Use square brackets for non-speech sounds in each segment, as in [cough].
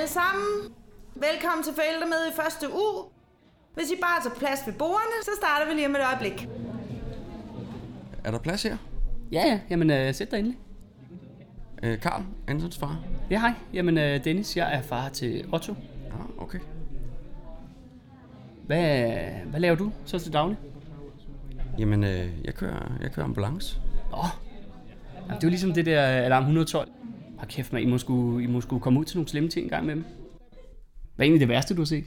alle sammen. Velkommen til forældremøde i første uge. Hvis I bare tager plads ved bordene, så starter vi lige om et øjeblik. Er der plads her? Ja, ja. Jamen, øh, sæt dig endelig. Øh, Karl, Antons far. Ja, hej. Jamen, øh, Dennis, jeg er far til Otto. Ja, okay. Hvad, hvad laver du så til daglig? Jamen, øh, jeg, kører, jeg kører ambulance. Åh, oh, det er jo ligesom det der alarm 112 har kæft, man, I må, skulle, I må skulle komme ud til nogle slemme ting en gang med dem. Hvad er egentlig det værste, du har set?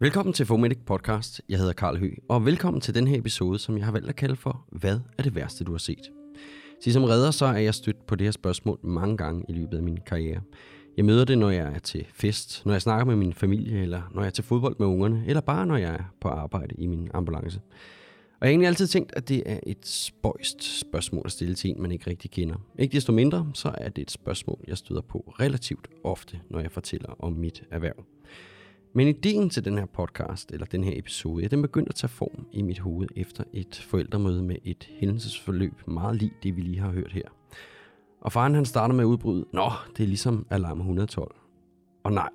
Velkommen til Fomedic Podcast. Jeg hedder Karl Høgh, og velkommen til den her episode, som jeg har valgt at kalde for Hvad er det værste, du har set? Så som redder, så er jeg stødt på det her spørgsmål mange gange i løbet af min karriere. Jeg møder det, når jeg er til fest, når jeg snakker med min familie, eller når jeg er til fodbold med ungerne, eller bare når jeg er på arbejde i min ambulance. Og jeg har egentlig altid tænkt, at det er et spøjst spørgsmål at stille til en, man ikke rigtig kender. Ikke desto mindre, så er det et spørgsmål, jeg støder på relativt ofte, når jeg fortæller om mit erhverv. Men ideen til den her podcast, eller den her episode, ja, den begyndte at tage form i mit hoved efter et forældremøde med et hændelsesforløb meget lige det, vi lige har hørt her. Og faren han starter med at udbryde, Nå, det er ligesom alarm 112. Og nej,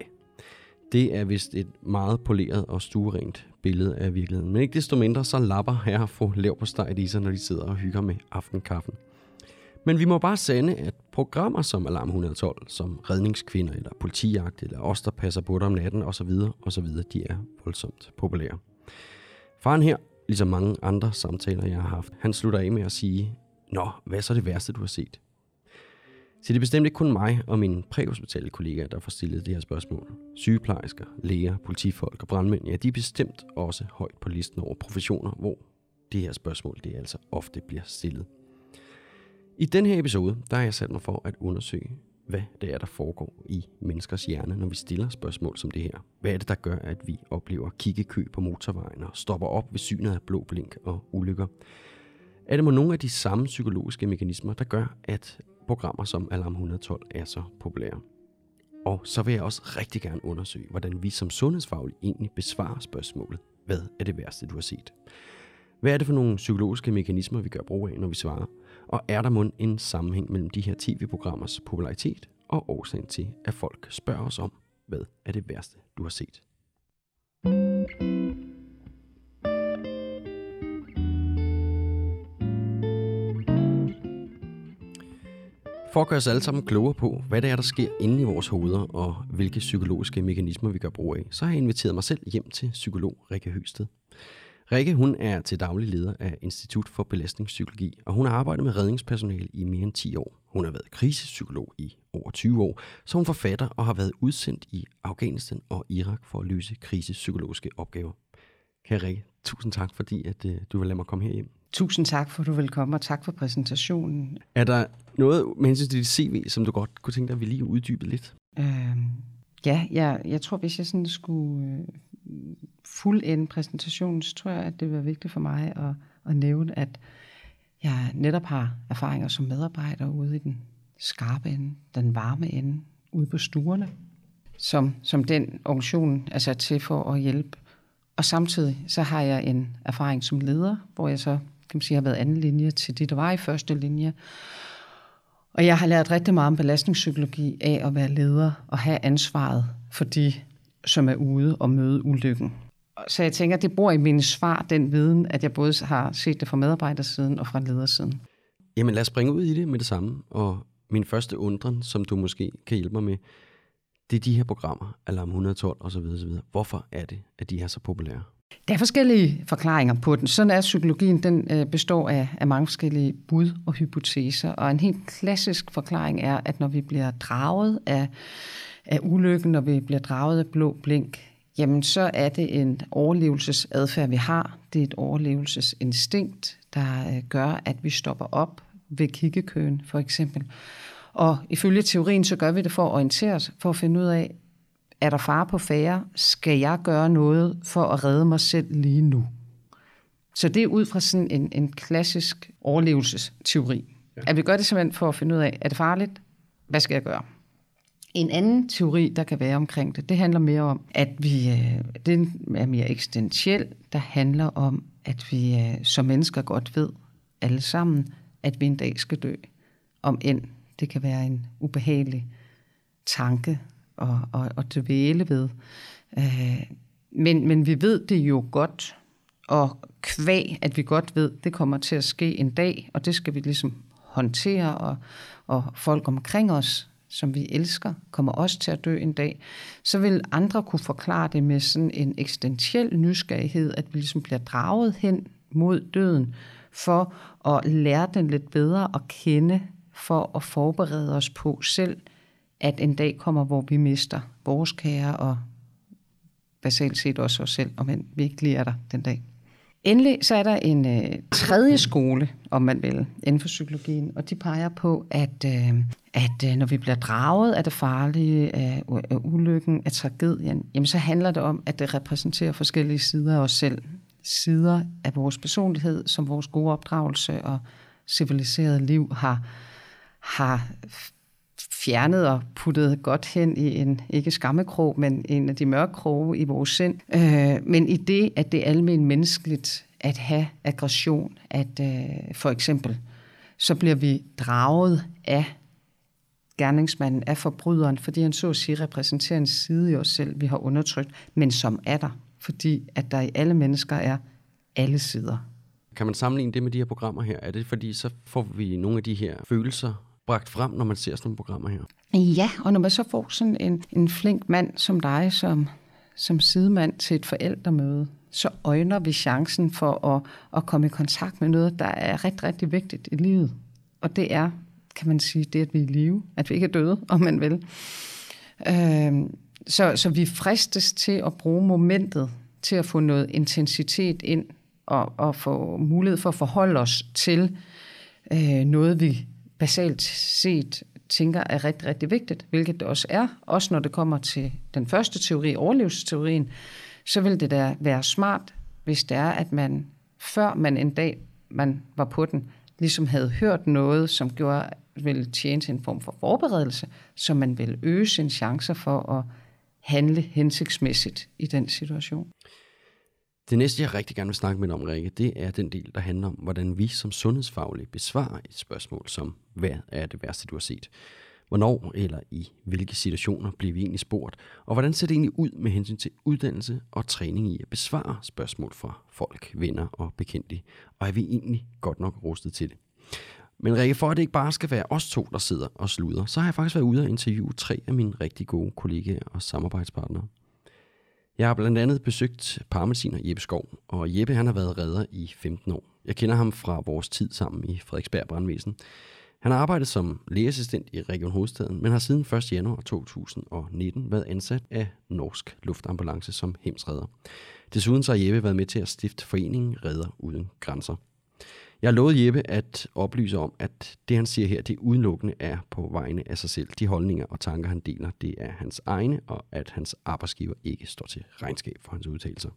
det er vist et meget poleret og stuerent billede af virkeligheden. Men ikke desto mindre, så lapper her få lav på steg i sig, når de sidder og hygger med aftenkaffen. Men vi må bare sande, at programmer som Alarm 112, som redningskvinder eller politijagt eller os, der passer på dig om natten osv., osv., de er voldsomt populære. Faren her, ligesom mange andre samtaler, jeg har haft, han slutter af med at sige, Nå, hvad er så det værste, du har set? Så det er bestemt ikke kun mig og mine præhospitale kollegaer, der får stillet det her spørgsmål. Sygeplejersker, læger, politifolk og brandmænd, ja, de er bestemt også højt på listen over professioner, hvor det her spørgsmål det altså ofte bliver stillet. I den her episode, der har jeg sat mig for at undersøge, hvad det er, der foregår i menneskers hjerne, når vi stiller spørgsmål som det her. Hvad er det, der gør, at vi oplever kiggekø på motorvejen og stopper op ved synet af blå blink og ulykker? Er det må nogle af de samme psykologiske mekanismer, der gør, at programmer som Alarm 112 er så populære? Og så vil jeg også rigtig gerne undersøge, hvordan vi som sundhedsfaglige egentlig besvarer spørgsmålet. Hvad er det værste, du har set? Hvad er det for nogle psykologiske mekanismer, vi gør brug af, når vi svarer? Og er der mund en sammenhæng mellem de her tv-programmers popularitet og årsagen til, at folk spørger os om, hvad er det værste, du har set? For at gøre os alle sammen klogere på, hvad det er, der sker inde i vores hoveder, og hvilke psykologiske mekanismer vi gør brug af, så har jeg inviteret mig selv hjem til psykolog Rikke Høsted. Rikke hun er til daglig leder af Institut for Belastningspsykologi, og hun har arbejdet med redningspersonale i mere end 10 år. Hun har været krisepsykolog i over 20 år, så hun forfatter og har været udsendt i Afghanistan og Irak for at løse krisepsykologiske opgaver. Kære Rikke, tusind tak, fordi at, øh, du vil lade mig komme hjem. Tusind tak for, at du vil komme, og tak for præsentationen. Er der noget med hensyn til dit CV, som du godt kunne tænke dig, at vi lige uddybede lidt? Øhm, ja, jeg, jeg tror, hvis jeg sådan skulle øh, fuldende præsentationen, så tror jeg, at det var vigtigt for mig at, at nævne, at jeg netop har erfaringer som medarbejder ude i den skarpe ende, den varme ende, ude på stuerne, som, som den organisation er sat til for at hjælpe. Og samtidig så har jeg en erfaring som leder, hvor jeg så kan man sige, har været anden linje til det, der var i første linje. Og jeg har lært rigtig meget om belastningspsykologi af at være leder og have ansvaret for de, som er ude og møde ulykken. Så jeg tænker, det bor i mine svar, den viden, at jeg både har set det fra medarbejdersiden og fra ledersiden. Jamen lad os springe ud i det med det samme. Og min første undren, som du måske kan hjælpe mig med, det er de her programmer, Alarm 112 osv. osv. Hvorfor er det, at de er så populære? Der er forskellige forklaringer på den. Sådan er psykologien, den øh, består af, af mange forskellige bud og hypoteser. Og en helt klassisk forklaring er, at når vi bliver draget af, af ulykken, når vi bliver draget af blå blink, jamen så er det en overlevelsesadfærd, vi har. Det er et overlevelsesinstinkt, der øh, gør, at vi stopper op ved kiggekøen, for eksempel. Og ifølge teorien, så gør vi det for at orientere os, for at finde ud af, er der fare på færre? Skal jeg gøre noget for at redde mig selv lige nu? Så det er ud fra sådan en, en klassisk overlevelsesteori. Ja. At vi gør det simpelthen for at finde ud af, er det farligt? Hvad skal jeg gøre? En anden teori, der kan være omkring det, det handler mere om, at vi, øh, det er mere eksistentiel, der handler om, at vi øh, som mennesker godt ved alle sammen, at vi en dag skal dø. Om end det kan være en ubehagelig tanke at, at, at dvæle ved. Øh, men, men vi ved det jo godt, og kvæg, at vi godt ved, det kommer til at ske en dag, og det skal vi ligesom håndtere, og, og folk omkring os, som vi elsker, kommer også til at dø en dag, så vil andre kunne forklare det med sådan en eksistentiel nysgerrighed, at vi ligesom bliver draget hen mod døden, for at lære den lidt bedre at kende, for at forberede os på selv, at en dag kommer, hvor vi mister vores kære, og basalt set også os selv, om vi ikke lige er der den dag. Endelig så er der en øh, tredje skole, om man vil, inden for psykologien, og de peger på, at, øh, at øh, når vi bliver draget af det farlige, af, af ulykken, af tragedien, jamen så handler det om, at det repræsenterer forskellige sider af os selv. Sider af vores personlighed, som vores gode opdragelse og civiliserede liv har, har fjernet og puttet godt hen i en, ikke skammekrog, men en af de mørke kroge i vores sind. Øh, men i det, at det er almen menneskeligt at have aggression, at øh, for eksempel, så bliver vi draget af gerningsmanden, af forbryderen, fordi han så at sige repræsenterer en side i os selv, vi har undertrykt, men som er der, fordi at der i alle mennesker er alle sider. Kan man sammenligne det med de her programmer her? Er det fordi, så får vi nogle af de her følelser bragt frem, når man ser sådan nogle programmer her? Ja, og når man så får sådan en, en flink mand som dig, som, som sidemand til et forældremøde, så øjner vi chancen for at, at komme i kontakt med noget, der er rigtig, rigtig vigtigt i livet. Og det er, kan man sige, det at vi er i live, at vi ikke er døde, om man vil. Øh, så, så vi fristes til at bruge momentet til at få noget intensitet ind og, og få mulighed for at forholde os til øh, noget, vi basalt set tænker er rigtig, rigtig vigtigt, hvilket det også er, også når det kommer til den første teori, overlevelsesteorien, så vil det da være smart, hvis det er, at man, før man en dag man var på den, ligesom havde hørt noget, som gjorde, ville tjene til en form for forberedelse, så man vil øge sine chancer for at handle hensigtsmæssigt i den situation. Det næste, jeg rigtig gerne vil snakke med dig om, Rikke, det er den del, der handler om, hvordan vi som sundhedsfaglige besvarer et spørgsmål som, hvad er det værste, du har set? Hvornår eller i hvilke situationer bliver vi egentlig spurgt? Og hvordan ser det egentlig ud med hensyn til uddannelse og træning i at besvare spørgsmål fra folk, venner og bekendte? Og er vi egentlig godt nok rustet til det? Men Rikke, for at det ikke bare skal være os to, der sidder og sluder, så har jeg faktisk været ude og interviewe tre af mine rigtig gode kollegaer og samarbejdspartnere. Jeg har blandt andet besøgt parmesiner Jeppe Skov, og Jeppe han har været redder i 15 år. Jeg kender ham fra vores tid sammen i Frederiksberg Brandvæsen. Han har arbejdet som lægeassistent i Region Hovedstaden, men har siden 1. januar 2019 været ansat af Norsk Luftambulance som hemsredder. Desuden så har Jeppe været med til at stifte foreningen Redder Uden Grænser. Jeg lovede Jeppe at oplyse om, at det han siger her, det udelukkende er på vegne af sig selv. De holdninger og tanker, han deler, det er hans egne, og at hans arbejdsgiver ikke står til regnskab for hans udtalelser.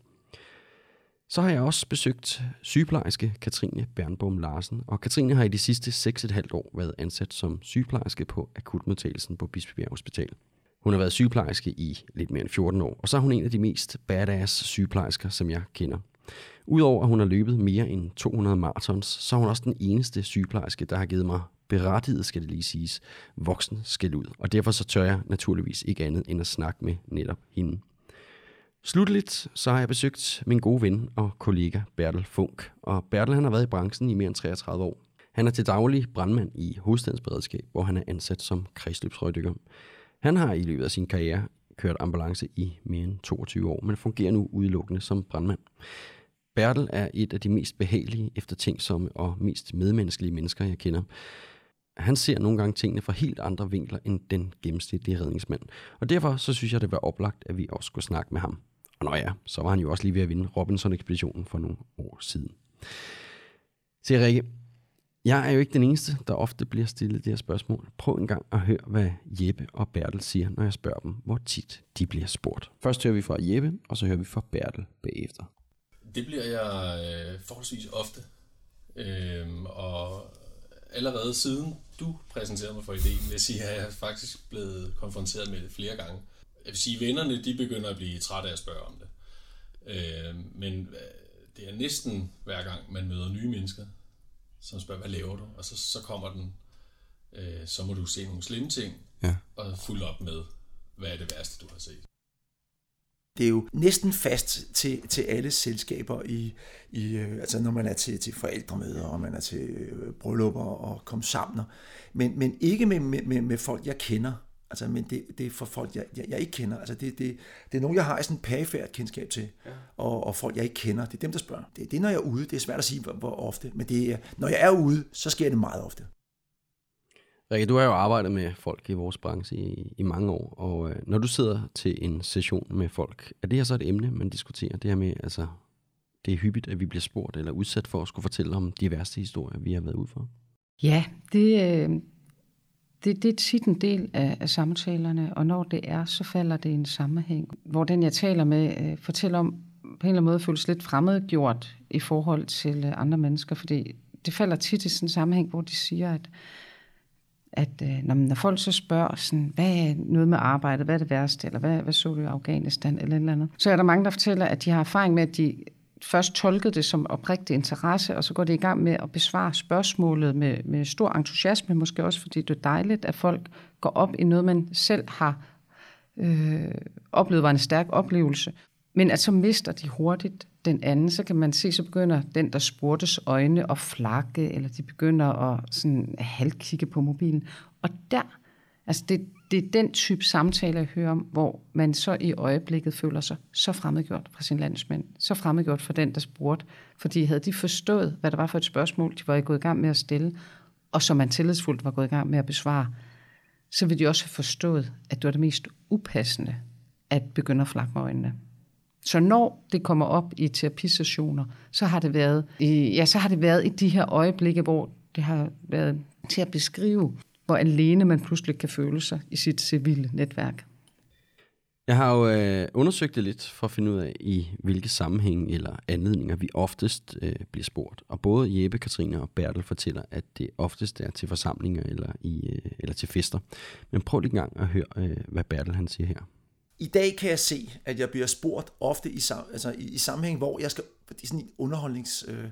Så har jeg også besøgt sygeplejerske Katrine Bernbom Larsen, og Katrine har i de sidste 6,5 år været ansat som sygeplejerske på akutmodtagelsen på Bispebjerg Hospital. Hun har været sygeplejerske i lidt mere end 14 år, og så er hun en af de mest badass sygeplejersker, som jeg kender. Udover at hun har løbet mere end 200 marathons, så er hun også den eneste sygeplejerske, der har givet mig berettiget, skal det lige siges, voksen skal ud. Og derfor så tør jeg naturligvis ikke andet end at snakke med netop hende. Slutligt så har jeg besøgt min gode ven og kollega Bertel Funk. Og Bertel han har været i branchen i mere end 33 år. Han er til daglig brandmand i hovedstadens beredskab, hvor han er ansat som kredsløbsrøgdykker. Han har i løbet af sin karriere kørt ambulance i mere end 22 år, men fungerer nu udelukkende som brandmand. Bertel er et af de mest behagelige, eftertænksomme og mest medmenneskelige mennesker, jeg kender. Han ser nogle gange tingene fra helt andre vinkler end den gennemsnitlige redningsmand. Og derfor så synes jeg, det var oplagt, at vi også skulle snakke med ham. Og når ja, så var han jo også lige ved at vinde Robinson-ekspeditionen for nogle år siden. Se Rikke, jeg er jo ikke den eneste, der ofte bliver stillet det her spørgsmål. Prøv en gang at høre, hvad Jeppe og Bertel siger, når jeg spørger dem, hvor tit de bliver spurgt. Først hører vi fra Jeppe, og så hører vi fra Bertel bagefter. Det bliver jeg øh, forholdsvis ofte. Øhm, og allerede siden du præsenterede mig for ideen, vil jeg sige, at jeg er faktisk blevet konfronteret med det flere gange. Jeg vil sige, at vennerne de begynder at blive trætte af at spørge om det. Øhm, øh, men det er næsten hver gang, man møder nye mennesker, som spørger, hvad laver du? Og så, så kommer den, øh, så må du se nogle slemme ting, Ja. og fulde op med, hvad er det værste, du har set. Det er jo næsten fast til, til alle selskaber, i, i, øh, altså når man er til, til forældremøder, og man er til øh, bryllupper og kom sammen. Men, men ikke med, med, med folk, jeg kender. Altså, men det, det er for folk, jeg, jeg, jeg ikke kender. Altså, det, det, det er nogen, jeg har sådan en pæfærd kendskab til. Ja. Og, og folk, jeg ikke kender. Det er dem, der spørger. Det, det er, når jeg er ude. Det er svært at sige, hvor, hvor ofte. Men det er, når jeg er ude, så sker det meget ofte. Rikke, du har jo arbejdet med folk i vores branche i, i mange år, og øh, når du sidder til en session med folk, er det her så et emne, man diskuterer? Det her med, altså, det er hyppigt, at vi bliver spurgt eller udsat for at skulle fortælle om de værste historier, vi har været ude for. Ja, det, øh, det, det er tit en del af, af samtalerne, og når det er, så falder det i en sammenhæng, hvor den, jeg taler med, øh, fortæller om, på en eller anden måde føles lidt fremmedgjort i forhold til øh, andre mennesker, fordi det falder tit i sådan en sammenhæng, hvor de siger, at at øh, når, når folk så spørger, sådan, hvad er noget med arbejdet, hvad er det værste, eller hvad, hvad så du i Afghanistan, eller et eller andet, så er der mange, der fortæller, at de har erfaring med, at de først tolkede det som oprigtig interesse, og så går det i gang med at besvare spørgsmålet med, med stor entusiasme, måske også fordi det er dejligt, at folk går op i noget, man selv har øh, oplevet var en stærk oplevelse. Men at så mister de hurtigt den anden, så kan man se, så begynder den, der spurgtes øjne at flakke, eller de begynder at sådan halvkigge på mobilen. Og der, altså det, det er den type samtale, jeg hører om, hvor man så i øjeblikket føler sig så fremmedgjort fra sin landsmænd, så fremmedgjort for den, der spurgte. Fordi havde de forstået, hvad det var for et spørgsmål, de var gået i gang med at stille, og som man tillidsfuldt var gået i gang med at besvare, så ville de også have forstået, at det var det mest upassende at begynde at flakke med øjnene. Så når det kommer op i terapisessioner, så har det været ja, så har det været i de her øjeblikke, hvor det har været til at beskrive, hvor alene man pludselig kan føle sig i sit civile netværk. Jeg har jo øh, undersøgt det lidt for at finde ud af, i hvilke sammenhænge eller anledninger vi oftest øh, bliver spurgt. Og både Jeppe, Katrine og Bertel fortæller, at det oftest er til forsamlinger eller, i, øh, eller til fester. Men prøv lige gang at høre, øh, hvad Bertel han siger her. I dag kan jeg se, at jeg bliver spurgt ofte i, altså i, i sammenhæng, hvor jeg skal, det er sådan en underholdnings, øh,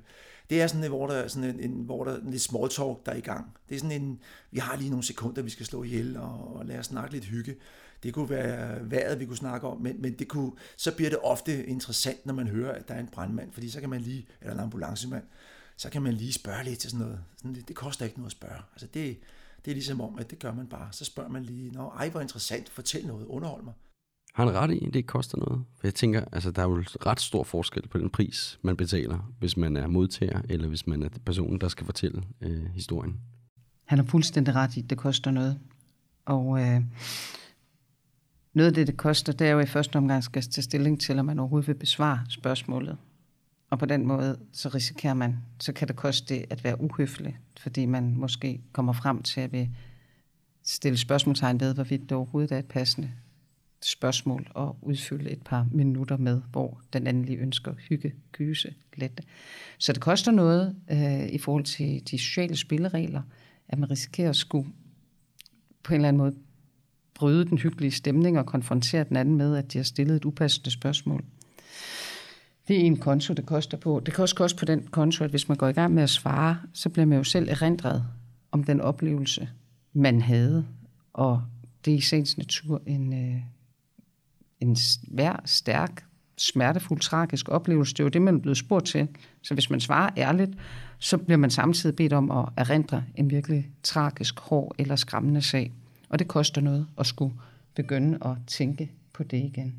det er sådan, hvor der er sådan en, en, hvor der er en lidt small talk, der er i gang. Det er sådan en, vi har lige nogle sekunder, vi skal slå ihjel og, og lade os snakke lidt hygge. Det kunne være vejret, vi kunne snakke om, men, men det kunne, så bliver det ofte interessant, når man hører, at der er en brandmand, fordi så kan man lige, eller en ambulancemand, så kan man lige spørge lidt til sådan noget. Sådan, det, det koster ikke noget at spørge. Altså det, det er ligesom om, at det gør man bare. Så spørger man lige, Nå, ej, hvor interessant, fortæl noget, underhold mig. Har han ret i, at det ikke koster noget? For jeg tænker, altså der er jo ret stor forskel på den pris, man betaler, hvis man er modtager, eller hvis man er personen, der skal fortælle øh, historien. Han har fuldstændig ret i, at det koster noget. Og øh, noget af det, det koster, det er jo i første omgang skal tage stilling til, om man overhovedet vil besvare spørgsmålet. Og på den måde, så risikerer man, så kan det koste det at være uhøflig, fordi man måske kommer frem til at vil stille spørgsmålstegn ved, hvorvidt det overhovedet er et passende spørgsmål og udfylde et par minutter med, hvor den anden lige ønsker hygge, gyse, lette. Så det koster noget øh, i forhold til de sociale spilleregler, at man risikerer at skulle på en eller anden måde bryde den hyggelige stemning og konfrontere den anden med, at de har stillet et upassende spørgsmål. Det er en konto, det koster på. Det kan også koste på den konto, at hvis man går i gang med at svare, så bliver man jo selv erindret om den oplevelse, man havde. Og det er i sagens natur en, øh, en svær, stærk, smertefuld, tragisk oplevelse. Det er jo det, man er blevet spurgt til. Så hvis man svarer ærligt, så bliver man samtidig bedt om at erindre en virkelig tragisk, hård eller skræmmende sag. Og det koster noget at skulle begynde at tænke på det igen.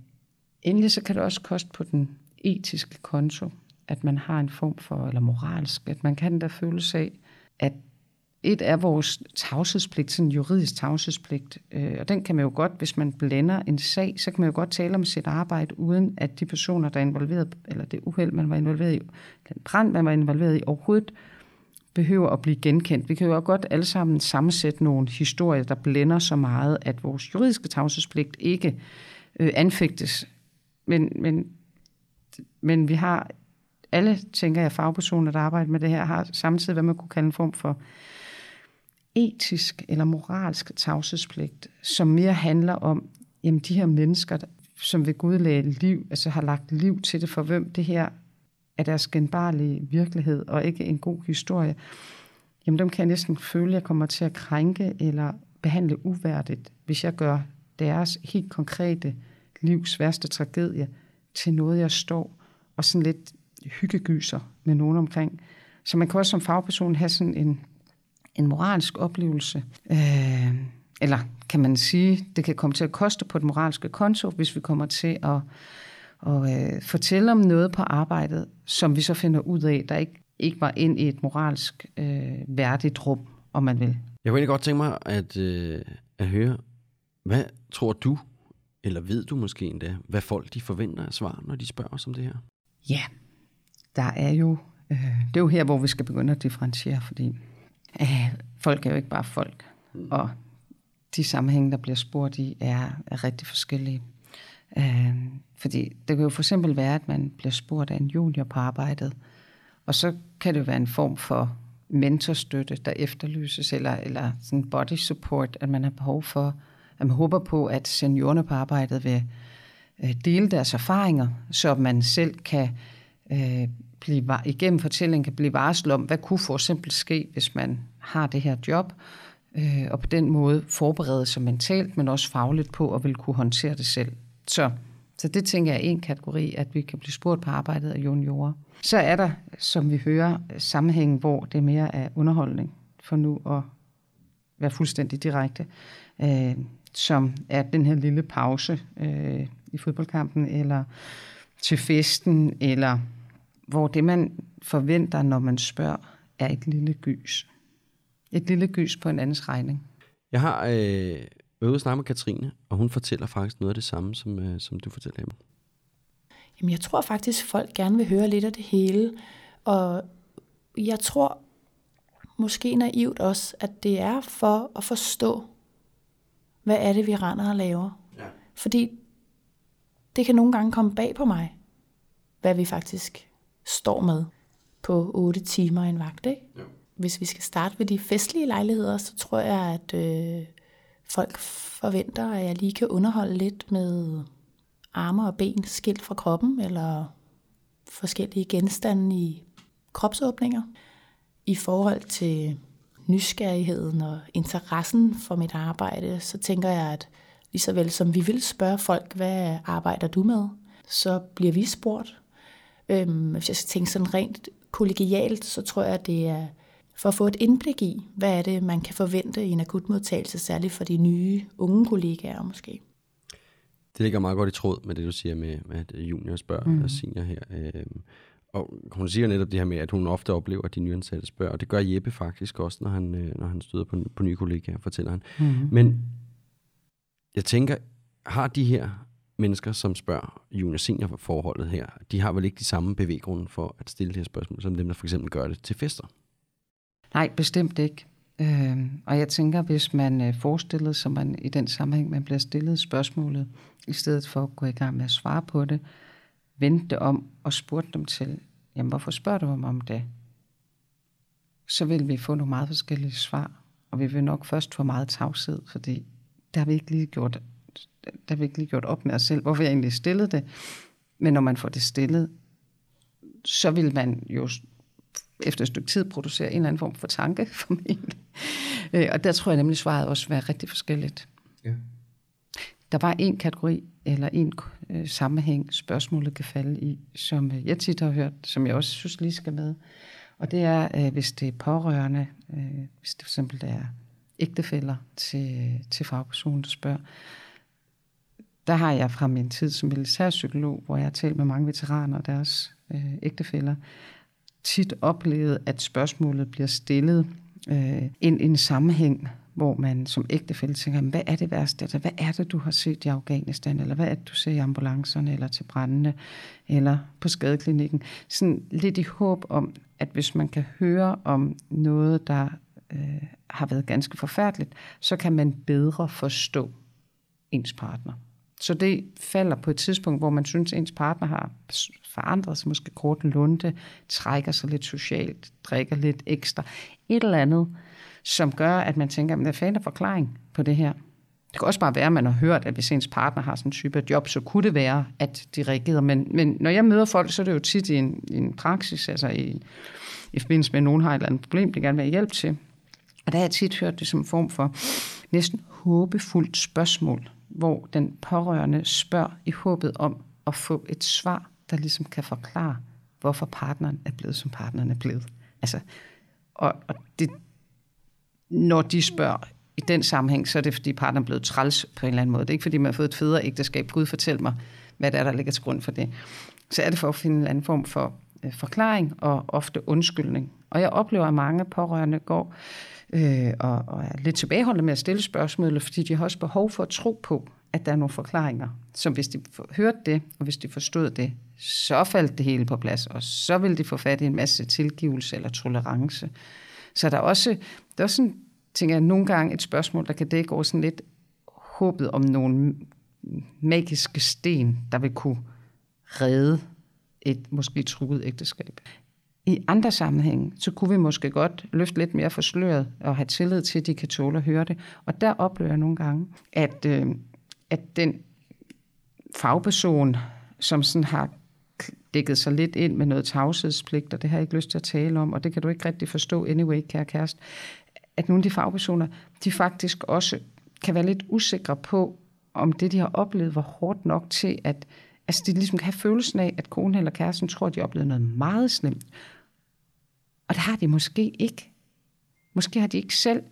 Endelig så kan det også koste på den etiske konto, at man har en form for, eller moralsk, at man kan da føle af, at et er vores tavshedspligt, sådan en juridisk tavshedspligt, øh, og den kan man jo godt, hvis man blander en sag, så kan man jo godt tale om sit arbejde, uden at de personer, der er involveret, eller det uheld, man var involveret i, den brand, man var involveret i, overhovedet behøver at blive genkendt. Vi kan jo godt alle sammen sammensætte nogle historier, der blænder så meget, at vores juridiske tavshedspligt ikke øh, anfægtes. Men, men, men vi har alle, tænker jeg, fagpersoner, der arbejder med det her, har samtidig, hvad man kunne kalde en form for etisk eller moralsk tavshedspligt, som mere handler om, jamen de her mennesker, som ved Gud lagde liv, altså har lagt liv til det, for hvem det her er deres genbarlige virkelighed, og ikke en god historie, jamen dem kan jeg næsten føle, at jeg kommer til at krænke eller behandle uværdigt, hvis jeg gør deres helt konkrete livs værste tragedie til noget, jeg står og sådan lidt hyggegyser med nogen omkring. Så man kan også som fagperson have sådan en, en moralsk oplevelse. Øh, eller kan man sige, det kan komme til at koste på et moralske konto, hvis vi kommer til at, at øh, fortælle om noget på arbejdet, som vi så finder ud af, der ikke, ikke var ind i et moralsk øh, værdigt rum, om man vil. Jeg kunne egentlig godt tænke mig at, øh, at høre, hvad tror du, eller ved du måske endda, hvad folk de forventer af svar, når de spørger os om det her? Ja, der er jo, øh, det er jo her, hvor vi skal begynde at differentiere, fordi øh, folk er jo ikke bare folk, og de sammenhænge, der bliver spurgt i, er, er rigtig forskellige. Øh, fordi det kan jo for eksempel være, at man bliver spurgt af en junior på arbejdet, og så kan det jo være en form for mentorstøtte, der efterlyses, eller, eller sådan body support, at man har behov for, at man håber på, at seniorerne på arbejdet vil øh, dele deres erfaringer, så man selv kan øh, blive, igennem fortællingen kan blive varslet om, hvad kunne for eksempel ske, hvis man har det her job, øh, og på den måde forberede sig mentalt, men også fagligt på at vil kunne håndtere det selv. Så, så det tænker jeg er en kategori, at vi kan blive spurgt på arbejdet af juniorer. Så er der, som vi hører, sammenhængen, hvor det mere er underholdning, for nu at være fuldstændig direkte, øh, som er den her lille pause øh, i fodboldkampen, eller til festen, eller hvor det, man forventer, når man spørger, er et lille gys. Et lille gys på en andens regning. Jeg har øh, øvet at snakke med Katrine, og hun fortæller faktisk noget af det samme, som, øh, som du fortæller mig. Jamen, jeg tror faktisk, folk gerne vil høre lidt af det hele. Og jeg tror måske naivt også, at det er for at forstå, hvad er det, vi render og laver. Ja. Fordi det kan nogle gange komme bag på mig, hvad vi faktisk står med på 8 timer en vagt. Ikke? Ja. Hvis vi skal starte ved de festlige lejligheder, så tror jeg, at øh, folk forventer, at jeg lige kan underholde lidt med arme og ben skilt fra kroppen, eller forskellige genstande i kropsåbninger. I forhold til nysgerrigheden og interessen for mit arbejde, så tænker jeg, at lige så vel som vi vil spørge folk, hvad arbejder du med, så bliver vi spurgt. Øhm, hvis jeg skal tænke sådan rent kollegialt, så tror jeg, at det er for at få et indblik i, hvad er det, man kan forvente i en akutmodtagelse, særligt for de nye unge kollegaer måske. Det ligger meget godt i tråd med det, du siger med, at junior spørger mm. og senior her. Øhm, og hun siger netop det her med, at hun ofte oplever, at de nyansatte spørger, og det gør Jeppe faktisk også, når han, øh, når han støder på, på nye kollegaer, fortæller han. Mm. Men jeg tænker, har de her mennesker, som spørger junior senior forholdet her, de har vel ikke de samme bevæggrunde for at stille det her spørgsmål, som dem, der for eksempel gør det til fester? Nej, bestemt ikke. Øh, og jeg tænker, hvis man øh, forestillede sig, man i den sammenhæng, man bliver stillet spørgsmålet, i stedet for at gå i gang med at svare på det, vendte om og spurgte dem til, jamen hvorfor spørger du mig om det? Så vil vi få nogle meget forskellige svar, og vi vil nok først få meget tavshed, fordi der har vi ikke lige gjort, der vi ikke lige gjort op med os selv, hvorfor jeg egentlig stillede det. Men når man får det stillet, så vil man jo efter et stykke tid producere en eller anden form for tanke, [laughs] formentlig. Øh, og der tror jeg nemlig, svaret også være rigtig forskelligt. Ja. Der var en kategori, eller en øh, sammenhæng, spørgsmålet kan falde i, som jeg tit har hørt, som jeg også synes lige skal med. Og det er, øh, hvis det er pårørende, øh, hvis det for eksempel er ægtefælder til, til fagpersonen, der spørger. Der har jeg fra min tid som militærpsykolog, hvor jeg har talt med mange veteraner og deres øh, ægtefæller, tit oplevet, at spørgsmålet bliver stillet øh, ind i en sammenhæng, hvor man som ægtefælle tænker, hvad er det værste? Altså, hvad er det, du har set i Afghanistan? Eller hvad er det, du ser i ambulancerne, eller til brændende, eller på skadeklinikken? Sådan lidt i håb om, at hvis man kan høre om noget, der øh, har været ganske forfærdeligt, så kan man bedre forstå ens partner. Så det falder på et tidspunkt, hvor man synes, at ens partner har forandret sig, måske kort lunde, trækker sig lidt socialt, drikker lidt ekstra, et eller andet, som gør, at man tænker, at der er fanden forklaring på det her. Det kan også bare være, at man har hørt, at hvis ens partner har sådan en type job, så kunne det være, at de reagerer. Men, men når jeg møder folk, så er det jo tit i en, i en praksis, altså i, i forbindelse med, at nogen har et eller andet problem, de gerne vil have hjælp til. Og der har jeg tit hørt det som en form for næsten håbefuldt spørgsmål, hvor den pårørende spørger i håbet om at få et svar, der ligesom kan forklare, hvorfor partneren er blevet, som partneren er blevet. Altså, og, og det, når de spørger i den sammenhæng, så er det, fordi partneren er blevet træls på en eller anden måde. Det er ikke, fordi man har fået et federe ægteskab. Gud, fortæl mig, hvad det er, der ligger til grund for det. Så er det for at finde en anden form for øh, forklaring og ofte undskyldning. Og jeg oplever, at mange pårørende går øh, øh, og, og er lidt tilbageholdende med at stille spørgsmål, fordi de har også behov for at tro på, at der er nogle forklaringer. Så hvis de hørte det, og hvis de forstod det, så faldt det hele på plads, og så ville de få fat i en masse tilgivelse eller tolerance. Så der er også, der er sådan, tænker jeg, nogle gange et spørgsmål, der kan dække over sådan lidt håbet om nogle magiske sten, der vil kunne redde et måske truet ægteskab. I andre sammenhænge, så kunne vi måske godt løfte lidt mere for sløret og have tillid til, at de kan tåle at høre det. Og der oplever jeg nogle gange, at, øh, at den fagperson, som sådan har dækket sig lidt ind med noget tavshedspligt, og det har jeg ikke lyst til at tale om, og det kan du ikke rigtig forstå anyway, kære kæreste, at nogle af de fagpersoner, de faktisk også kan være lidt usikre på, om det, de har oplevet, var hårdt nok til, at altså, de ligesom kan have følelsen af, at konen eller kæresten tror, at de oplevede noget meget slemt. Og det har de måske ikke. Måske har de ikke selv.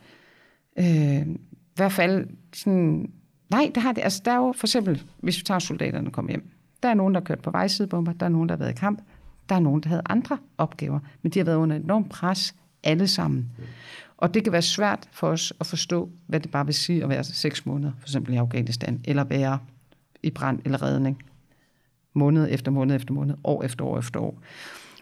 Øh, I hvert fald sådan... Nej, det har de. Altså, der er jo for eksempel, hvis vi tager soldaterne kommer hjem. Der er nogen, der har kørt på vejsidebomber. Der er nogen, der har været i kamp. Der er nogen, der havde andre opgaver. Men de har været under et enormt pres alle sammen. Og det kan være svært for os at forstå, hvad det bare vil sige at være seks måneder, for eksempel i Afghanistan, eller være i brand eller redning, måned efter måned efter måned, år efter år efter år.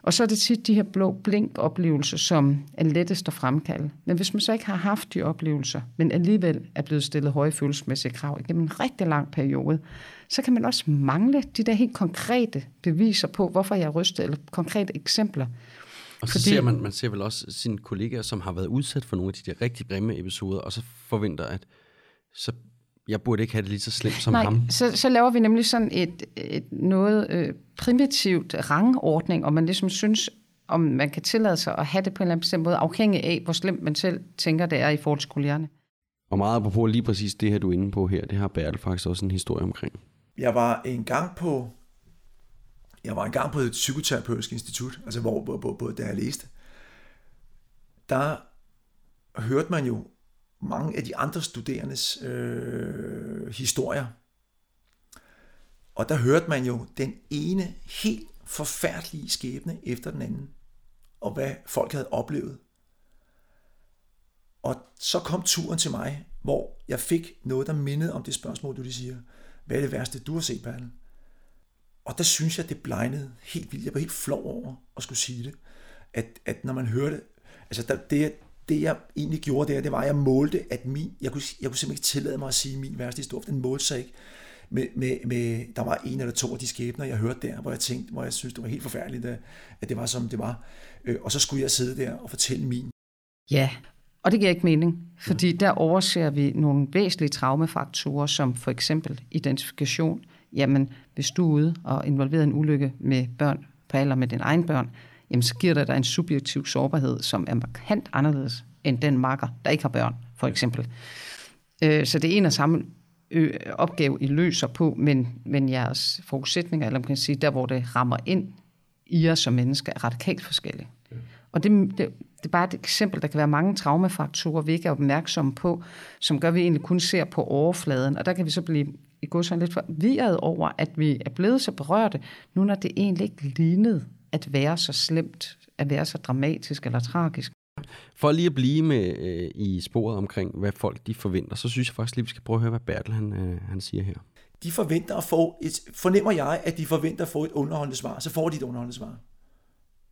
Og så er det tit de her blå blink-oplevelser, som er lettest at fremkalde. Men hvis man så ikke har haft de oplevelser, men alligevel er blevet stillet høje følelsesmæssige krav igennem en rigtig lang periode, så kan man også mangle de der helt konkrete beviser på, hvorfor jeg er rystet, eller konkrete eksempler. Og så Fordi, ser man, man ser vel også sine kollegaer, som har været udsat for nogle af de der rigtig grimme episoder, og så forventer, at så jeg burde ikke have det lige så slemt som Nej, ham. Så, så laver vi nemlig sådan et, et noget øh, primitivt rangordning, og man ligesom synes, om man kan tillade sig at have det på en eller anden bestemt måde, afhængig af, hvor slemt man selv tænker, det er i forhold til kollegerne. Og meget apropos lige præcis det her, du er inde på her, det har Bertel faktisk også en historie omkring. Jeg var en gang på jeg var engang på et psykoterapeutisk institut, altså hvor, hvor, hvor, hvor da jeg læste, der hørte man jo mange af de andre studerendes øh, historier. Og der hørte man jo den ene helt forfærdelige skæbne efter den anden, og hvad folk havde oplevet. Og så kom turen til mig, hvor jeg fik noget, der mindede om det spørgsmål, du lige siger. Hvad er det værste, du har set, Bertel? Og der synes jeg, det blegnede helt vildt. Jeg var helt flov over at skulle sige det. At, at når man hørte, altså der, det, det jeg egentlig gjorde der, det var, at jeg målte, at min, jeg kunne, jeg kunne simpelthen ikke tillade mig at sige min værste historie, den målte sig ikke. Med, med, med, der var en eller to af de skæbner, jeg hørte der, hvor jeg tænkte, hvor jeg synes, det var helt forfærdeligt, at det var, som det var. Øh, og så skulle jeg sidde der og fortælle min. Ja, og det giver ikke mening, fordi der overser vi nogle væsentlige traumefaktorer, som for eksempel identifikation, jamen hvis du er ude og involveret i en ulykke med børn på alder med dine egne børn, jamen så giver det dig en subjektiv sårbarhed, som er markant anderledes end den marker, der ikke har børn, for eksempel. Øh, så det er en og samme opgave, I løser på, men, men jeres forudsætninger, eller man kan sige, der hvor det rammer ind i jer som mennesker, er radikalt forskellige. Og det, det, det er bare et eksempel. Der kan være mange traumefaktorer, vi ikke er opmærksomme på, som gør, at vi egentlig kun ser på overfladen. Og der kan vi så blive i går sådan lidt forvirret over, at vi er blevet så berørte, nu når det egentlig ikke lignede at være så slemt, at være så dramatisk eller tragisk. For lige at blive med øh, i sporet omkring, hvad folk de forventer, så synes jeg faktisk lige, vi skal prøve at høre, hvad Bertel han, øh, han siger her. De forventer at få et, fornemmer jeg, at de forventer at få et underholdende svar, så får de et underholdende svar.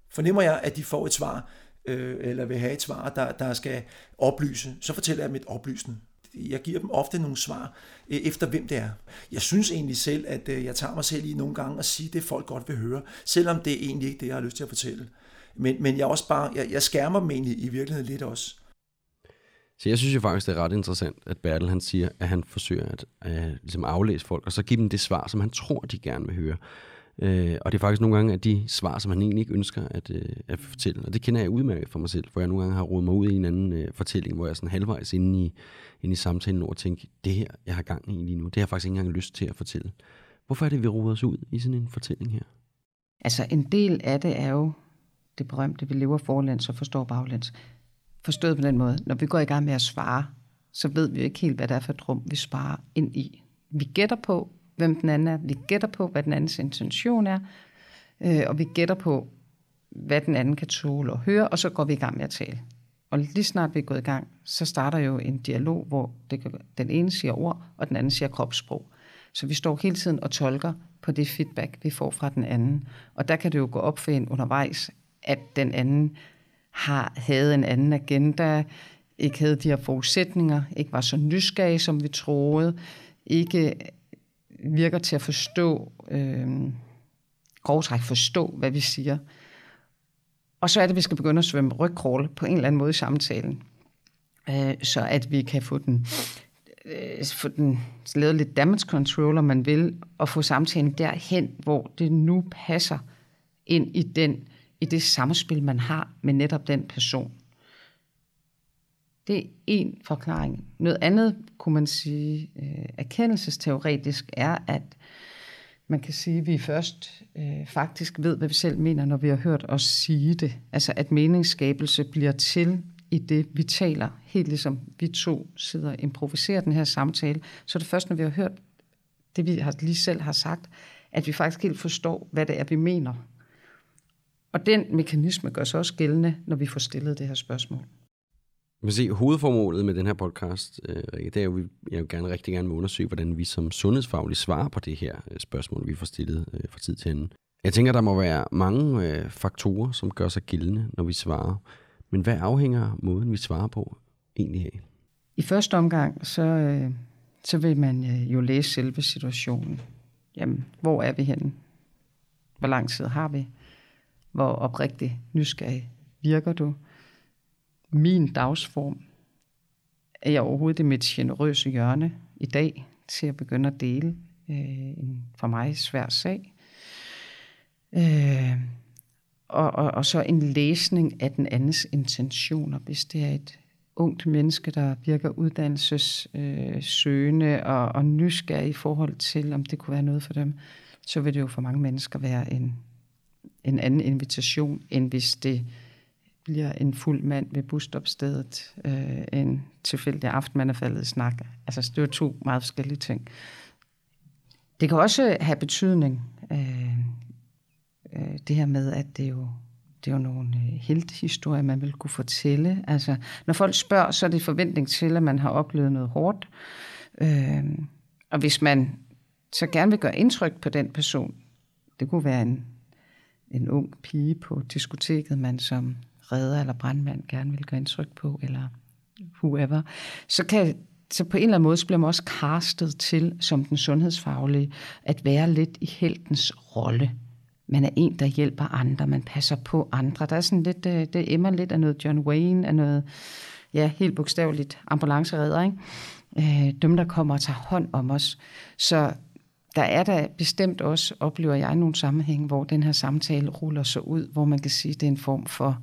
Fornemmer jeg, at de får et svar, øh, eller vil have et svar, der, der skal oplyse, så fortæller jeg dem et oplysende jeg giver dem ofte nogle svar øh, efter, hvem det er. Jeg synes egentlig selv, at øh, jeg tager mig selv i nogle gange og sige det, folk godt vil høre, selvom det er egentlig ikke det, jeg har lyst til at fortælle. Men, men jeg også bare, jeg, jeg skærmer dem egentlig i virkeligheden lidt også. Så jeg synes jo faktisk, det er ret interessant, at Bertel han siger, at han forsøger at øh, ligesom aflæse folk, og så give dem det svar, som han tror, de gerne vil høre. Øh, og det er faktisk nogle gange at de svar, som han egentlig ikke ønsker at, øh, at fortælle. Og det kender jeg udmærket for mig selv, for jeg nogle gange har rodet mig ud i en anden øh, fortælling, hvor jeg er sådan halvvejs inde i, ind i samtalen og tænker, det her, jeg har gang i lige nu, det har jeg faktisk ikke engang lyst til at fortælle. Hvorfor er det, vi roder os ud i sådan en fortælling her? Altså en del af det er jo det berømte, vi lever forlæns og forstår baglæns. Forstået på den måde, når vi går i gang med at svare, så ved vi jo ikke helt, hvad det er for et rum, vi sparer ind i. Vi gætter på, hvem den anden er. Vi gætter på, hvad den andens intention er. Øh, og vi gætter på, hvad den anden kan tåle og høre, og så går vi i gang med at tale. Og lige snart vi er gået i gang, så starter jo en dialog, hvor det kan, den ene siger ord, og den anden siger kropssprog. Så vi står hele tiden og tolker på det feedback, vi får fra den anden. Og der kan det jo gå op for en undervejs, at den anden har, havde en anden agenda, ikke havde de her forudsætninger, ikke var så nysgerrig, som vi troede, ikke virker til at forstå, øh, grovtræk forstå, hvad vi siger. Og så er det, at vi skal begynde at svømme rygkrål på en eller anden måde i samtalen, øh, så at vi kan få den, øh, få den lavet lidt damage control, om man vil, og få samtalen derhen, hvor det nu passer ind i den i det samspil, man har med netop den person. Det er en forklaring. Noget andet, kunne man sige, øh, erkendelsesteoretisk, er, at man kan sige, at vi først øh, faktisk ved, hvad vi selv mener, når vi har hørt os sige det. Altså at meningsskabelse bliver til i det, vi taler. Helt ligesom vi to sidder og improviserer den her samtale. Så er det først, når vi har hørt det, vi har, lige selv har sagt, at vi faktisk helt forstår, hvad det er, vi mener. Og den mekanisme gør sig også gældende, når vi får stillet det her spørgsmål. Man se, hovedformålet med den her podcast, øh, det er jo, at jeg vil gerne rigtig gerne vil undersøge, hvordan vi som sundhedsfaglige svarer på det her øh, spørgsmål, vi får stillet øh, fra tid til anden. Jeg tænker, der må være mange øh, faktorer, som gør sig gældende, når vi svarer. Men hvad afhænger måden, vi svarer på, egentlig af? I første omgang, så, øh, så vil man øh, jo læse selve situationen. Jamen, hvor er vi henne? Hvor lang tid har vi? Hvor oprigtig nysgerrig virker du? Min dagsform. Er jeg overhovedet i mit generøse hjørne i dag til at begynde at dele øh, en for mig svær sag? Øh, og, og, og så en læsning af den andens intentioner, hvis det er et ungt menneske, der virker uddannelsessøgende øh, og, og nysgerrig i forhold til, om det kunne være noget for dem, så vil det jo for mange mennesker være en en anden invitation, end hvis det bliver en fuld mand ved busstopstedet øh, en tilfældig aften, man er faldet i snak. Altså, det er to meget forskellige ting. Det kan også have betydning, øh, øh, det her med, at det jo, det er jo nogle øh, heltehistorier, man vil kunne fortælle. Altså, når folk spørger, så er det forventning til, at man har oplevet noget hårdt. Øh, og hvis man så gerne vil gøre indtryk på den person, det kunne være en en ung pige på diskoteket, man som redder eller brandmand gerne vil gøre indtryk på, eller whoever, så kan så på en eller anden måde så bliver man også castet til, som den sundhedsfaglige, at være lidt i heltens rolle. Man er en, der hjælper andre, man passer på andre. Der er sådan lidt, det, det emmer lidt af noget John Wayne, af noget, ja, helt bogstaveligt ambulanceredder, ikke? Øh, dem, der kommer og tager hånd om os. Så der er der bestemt også, oplever jeg, nogle sammenhæng, hvor den her samtale ruller sig ud, hvor man kan sige, at det er en form for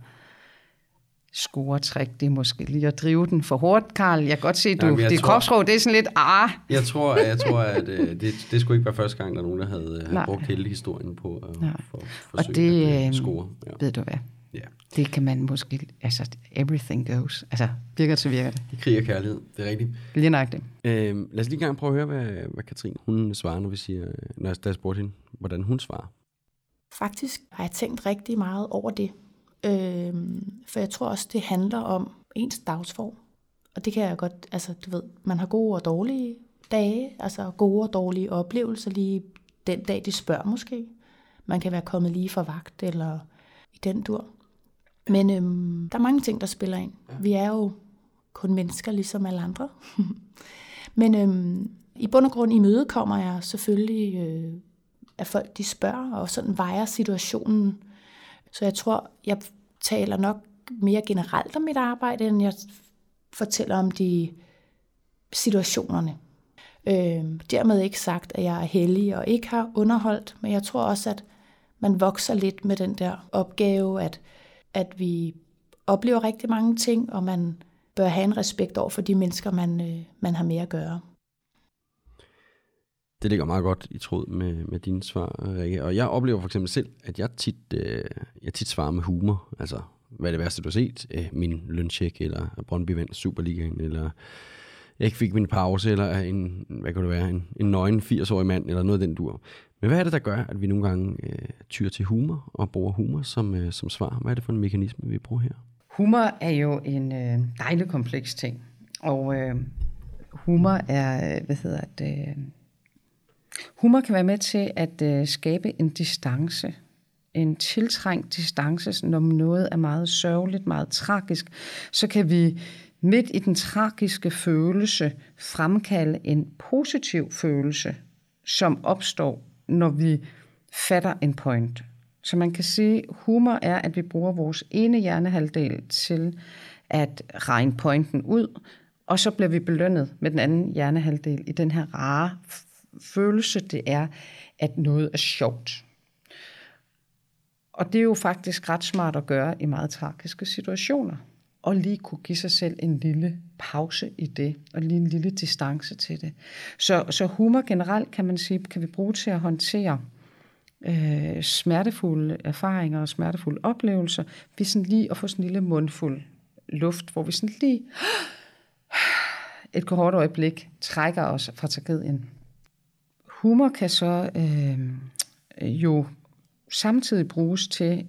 scoretræk. Det er måske lige at drive den for hårdt, Karl. Jeg kan godt se, du, Jamen, det kropsprog, det er sådan lidt, ah. Jeg tror, jeg tror at uh, det, det skulle ikke være første gang, der er nogen, der havde uh, brugt hele historien på at uh, for, for Og det, at uh, score. Ja. ved du hvad, Ja. Det kan man måske, altså everything goes. Altså virker til virker det. I krig og kærlighed, det er rigtigt. Lige nok det. Øhm, lad os lige gang prøve at høre, hvad, hvad Katrine hun svarer, når vi siger, når jeg, jeg spurgte hende, hvordan hun svarer. Faktisk har jeg tænkt rigtig meget over det. Øhm, for jeg tror også, det handler om ens dagsform. Og det kan jeg godt, altså du ved, man har gode og dårlige dage, altså gode og dårlige oplevelser lige den dag, de spørger måske. Man kan være kommet lige for vagt, eller i den dur. Men øhm, der er mange ting, der spiller ind. Vi er jo kun mennesker, ligesom alle andre. [laughs] Men øhm, i bund og grund i møde kommer jeg selvfølgelig, øh, at folk de spørger, og sådan vejer situationen. Så jeg tror, jeg taler nok mere generelt om mit arbejde, end jeg fortæller om de situationerne. Øh, dermed ikke sagt, at jeg er heldig og ikke har underholdt, men jeg tror også, at man vokser lidt med den der opgave, at, at vi oplever rigtig mange ting, og man bør have en respekt over for de mennesker, man, øh, man har med at gøre. Det ligger meget godt i tråd med, med dine svar, Rikke. Og jeg oplever for eksempel selv, at jeg tit, øh, jeg tit svarer med humor. Altså, hvad er det værste, du har set? Øh, min løncheck, eller Brøndby vandt Superligaen, eller jeg ikke fik min pause, eller en, hvad kan det være, en, en nøgen 80-årig mand, eller noget af den dur. Men hvad er det, der gør, at vi nogle gange øh, tyr til humor, og bruger humor som, øh, som svar? Hvad er det for en mekanisme, vi bruger her? Humor er jo en øh, dejlig kompleks ting, og øh, humor er, øh, hvad hedder det, øh, humor kan være med til at øh, skabe en distance, en tiltrængt distance, når noget er meget sørgeligt, meget tragisk, så kan vi midt i den tragiske følelse fremkalde en positiv følelse, som opstår, når vi fatter en point. Så man kan sige, humor er, at vi bruger vores ene hjernehalvdel til at regne pointen ud, og så bliver vi belønnet med den anden hjernehalvdel i den her rare følelse, det er, at noget er sjovt. Og det er jo faktisk ret smart at gøre i meget tragiske situationer. Og lige kunne give sig selv en lille pause i det, og lige en lille distance til det. Så, så humor generelt, kan man sige, kan vi bruge til at håndtere øh, smertefulde erfaringer og smertefulde oplevelser, vi sådan lige at få sådan en lille mundfuld luft, hvor vi sådan lige et kort øjeblik trækker os fra tragedien. Humor kan så øh, jo samtidig bruges til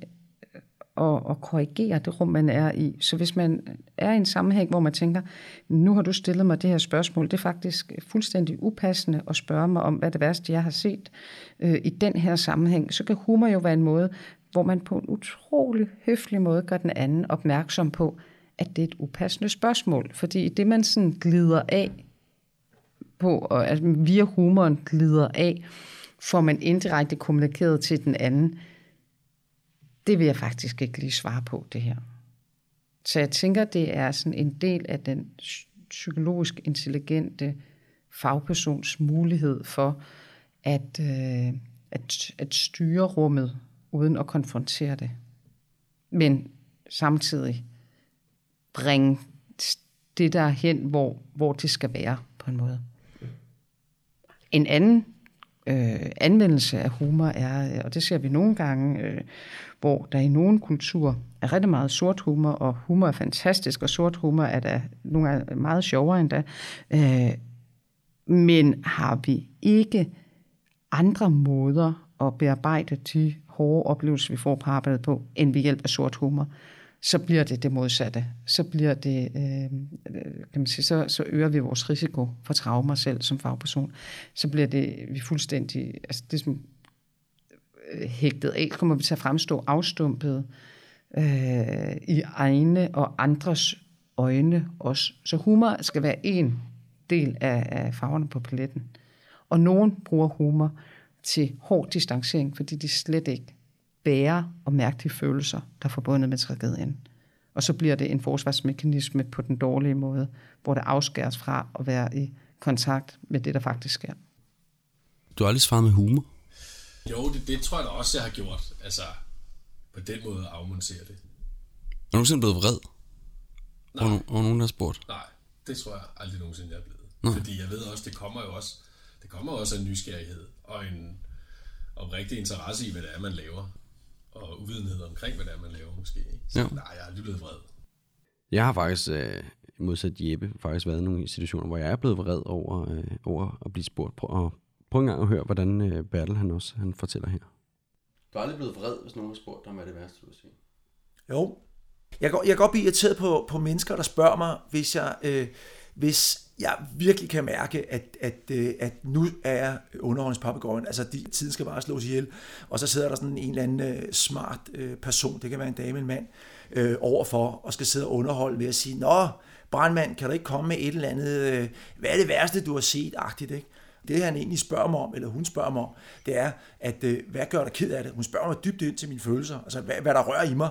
at, at korrigere det rum, man er i. Så hvis man er i en sammenhæng, hvor man tænker, nu har du stillet mig det her spørgsmål, det er faktisk fuldstændig upassende at spørge mig om, hvad det værste, jeg har set øh, i den her sammenhæng, så kan humor jo være en måde, hvor man på en utrolig høflig måde gør den anden opmærksom på, at det er et upassende spørgsmål. Fordi det, man sådan glider af på, og altså via humoren glider af, får man indirekte kommunikeret til den anden, det vil jeg faktisk ikke lige svare på, det her. Så jeg tænker, det er sådan en del af den psykologisk intelligente fagpersons mulighed for at, øh, at, at styre rummet uden at konfrontere det. Men samtidig bringe det der hen, hvor, hvor det skal være på en måde. En anden øh, anvendelse af humor er, øh, og det ser vi nogle gange, øh, hvor der i nogle kulturer er rigtig meget sort humor, og humor er fantastisk, og sort humor er da nogle gange meget sjovere endda. Øh, men har vi ikke andre måder at bearbejde de hårde oplevelser, vi får på arbejdet på, end ved hjælp af sort humor, så bliver det det modsatte. Så bliver det, øh, øh, kan man sige, så, så øger vi vores risiko for traumer selv som fagperson. Så bliver det vi fuldstændig, altså det som hægtet af, kommer vi til at fremstå afstumpet øh, i egne og andres øjne også. Så humor skal være en del af, af farverne på paletten. Og nogen bruger humor til hård distancering, fordi de slet ikke bære og mærke de følelser, der er forbundet med tragedien. Og så bliver det en forsvarsmekanisme på den dårlige måde, hvor det afskæres fra at være i kontakt med det, der faktisk sker. Du har aldrig svaret med humor? Jo, det, det tror jeg da også, jeg har gjort. Altså, på den måde afmontere det. Er du nogensinde blevet vred? Nej. Og, og nogen, der har spurgt? Nej, det tror jeg aldrig nogensinde, jeg er blevet. Nej. Fordi jeg ved også, det kommer jo også, det kommer også af en nysgerrighed og en oprigtig interesse i, hvad det er, man laver og uvidenhed omkring, hvad det er, man laver måske. Så ja. nej, jeg er aldrig blevet vred. Jeg har faktisk, øh, modsat Jeppe, faktisk været i nogle situationer, hvor jeg er blevet vred over, øh, over at blive spurgt. Prøv, og prøv en gang at høre, hvordan øh, Bertel han også han fortæller her. Du er aldrig blevet vred, hvis nogen har spurgt dig, hvad det værste, du vil sige? Jo. Jeg går, jeg går godt blive irriteret på, på mennesker, der spørger mig, hvis jeg... Øh, hvis jeg virkelig kan mærke, at, at, øh, at nu er jeg underholdningspapegøjen, altså de, tiden skal bare slås ihjel, og så sidder der sådan en eller anden øh, smart øh, person, det kan være en dame, en mand, øh, overfor, og skal sidde og underholde ved at sige, Nå, brandmand, kan du ikke komme med et eller andet, øh, hvad er det værste, du har set, agtigt, ikke? Det han egentlig spørger mig om, eller hun spørger mig om, det er, at øh, hvad gør dig ked af det? Hun spørger mig dybt ind til mine følelser, altså hvad, hvad der rører i mig.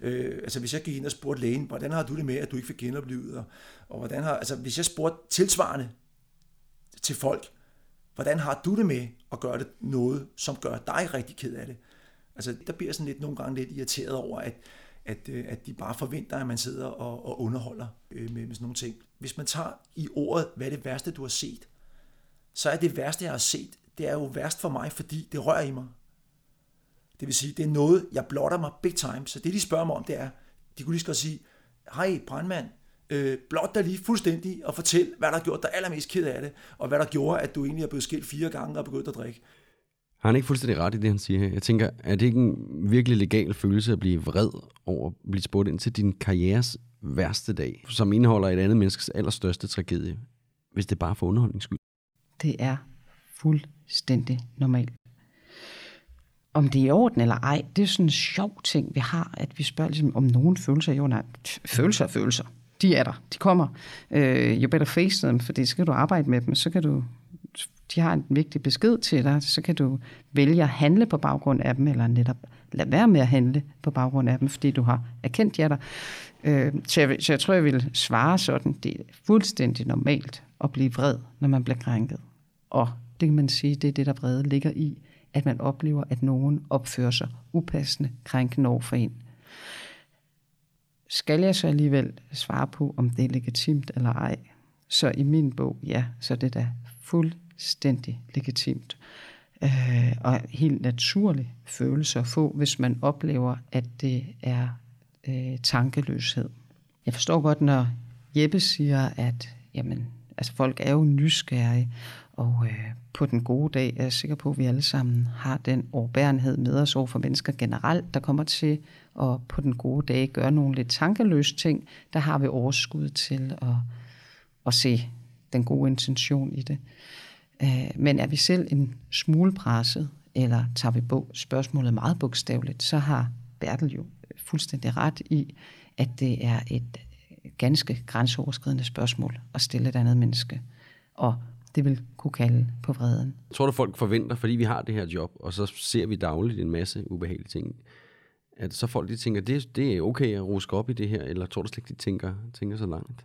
Øh, altså hvis jeg gik ind og spurgte lægen, hvordan har du det med, at du ikke fik genoplevet, og, og hvordan har, altså hvis jeg spurgte tilsvarende til folk, hvordan har du det med at gøre det noget, som gør dig rigtig ked af det? Altså der bliver sådan lidt nogle gange lidt irriteret over, at, at, øh, at de bare forventer, at man sidder og, og underholder øh, med, med sådan nogle ting. Hvis man tager i ordet, hvad er det værste, du har set, så er det værste, jeg har set, det er jo værst for mig, fordi det rører i mig. Det vil sige, det er noget, jeg blotter mig big time. Så det, de spørger mig om, det er, de kunne lige så godt sige, hej brandmand, øh, blot dig lige fuldstændig og fortæl, hvad der har gjort dig allermest ked af det, og hvad der gjorde, at du egentlig er blevet skilt fire gange og begyndt at drikke. Har han ikke fuldstændig ret i det, han siger her? Jeg tænker, er det ikke en virkelig legal følelse at blive vred over at blive spurgt ind til din karrieres værste dag, som indeholder et andet menneskes allerstørste tragedie, hvis det er bare for underholdnings skyld? Det er fuldstændig normalt. Om det er i orden eller ej, det er sådan en sjov ting, vi har, at vi spørger ligesom, om nogen følelser jo nej, følelser er følelser. De er der, de kommer. Øh, uh, you better face them, for så kan du arbejde med dem, så kan du de har en vigtig besked til dig, så kan du vælge at handle på baggrund af dem, eller netop lade være med at handle på baggrund af dem, fordi du har erkendt jer der. Øh, så, jeg, så jeg tror, jeg vil svare sådan, det er fuldstændig normalt at blive vred, når man bliver krænket. Og det kan man sige, det er det, der vrede ligger i, at man oplever, at nogen opfører sig upassende, krænkende over for en. Skal jeg så alligevel svare på, om det er legitimt eller ej? Så i min bog, ja, så er det da fuldstændig legitimt. Øh, og helt naturlig følelse at få, hvis man oplever, at det er øh, tankeløshed. Jeg forstår godt, når Jeppe siger, at jamen, altså folk er jo nysgerrige, og øh, på den gode dag er jeg sikker på, at vi alle sammen har den overbærenhed med os over for mennesker generelt, der kommer til at på den gode dag gøre nogle lidt tankeløse ting. Der har vi overskud til at, at se den gode intention i det. Øh, men er vi selv en smule presset, eller tager vi bog, spørgsmålet meget bogstaveligt, så har Bertel jo fuldstændig ret i, at det er et ganske grænseoverskridende spørgsmål at stille et andet menneske. Og det vil kunne kalde på vreden. Jeg tror du, folk forventer, fordi vi har det her job, og så ser vi dagligt en masse ubehagelige ting, at så folk de tænker, det, det er okay at ruske op i det her, eller tror du slet ikke, de tænker, tænker så langt?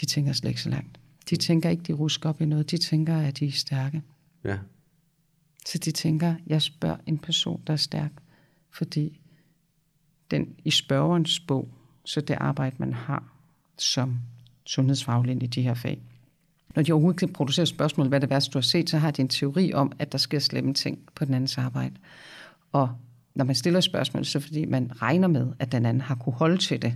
De tænker slet ikke så langt. De tænker ikke, de rusker op i noget. De tænker, at de er stærke. Ja. Så de tænker, jeg spørger en person, der er stærk, fordi den i spørgerens bog, så det arbejde, man har som sundhedsfaglig i de her fag. Når de overhovedet kan producere spørgsmål, hvad det værste, du har set, så har de en teori om, at der sker slemme ting på den andens arbejde. Og når man stiller spørgsmål, så fordi man regner med, at den anden har kunne holde til det,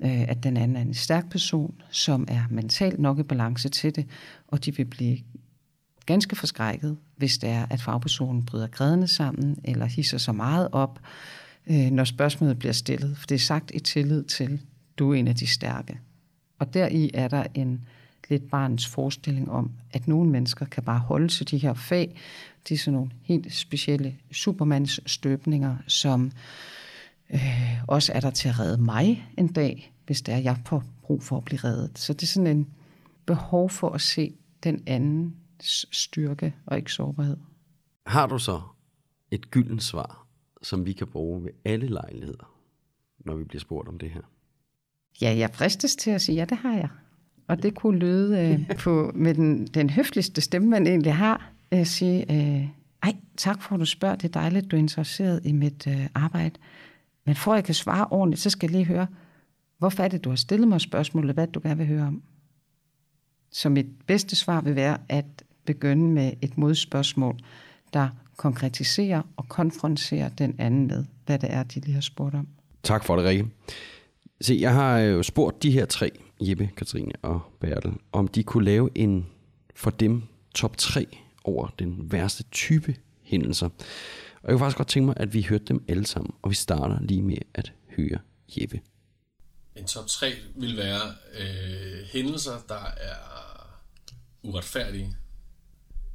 øh, at den anden er en stærk person, som er mentalt nok i balance til det, og de vil blive ganske forskrækket, hvis det er, at fagpersonen bryder grædende sammen, eller hisser så meget op, øh, når spørgsmålet bliver stillet. For det er sagt i tillid til, du er en af de stærke. Og deri er der en lidt barns forestilling om, at nogle mennesker kan bare holde til de her fag. Det er sådan nogle helt specielle supermands støbninger, som øh, også er der til at redde mig en dag, hvis det er, jeg får brug for at blive reddet. Så det er sådan en behov for at se den anden styrke og ikke sårbarhed. Har du så et gyldent svar, som vi kan bruge ved alle lejligheder, når vi bliver spurgt om det her? Ja, jeg fristes til at sige, ja, det har jeg. Og det kunne lyde øh, [laughs] på, med den, den høfligste stemme, man egentlig har, at øh, sige, øh, ej, tak for at du spørger, det er dejligt, du er interesseret i mit øh, arbejde. Men for at jeg kan svare ordentligt, så skal jeg lige høre, hvorfor er det, du har stillet mig spørgsmålet, hvad du gerne vil høre om? Så mit bedste svar vil være at begynde med et modspørgsmål, der konkretiserer og konfronterer den anden med, hvad det er, de lige har spurgt om. Tak for det, Rikke. Se, jeg har jo spurgt de her tre, Jeppe, Katrine og Bertel, om de kunne lave en for dem top 3 over den værste type hændelser. Og jeg kunne faktisk godt tænke mig, at vi hørte dem alle sammen, og vi starter lige med at høre Jeppe. En top 3 vil være øh, hændelser, der er uretfærdige.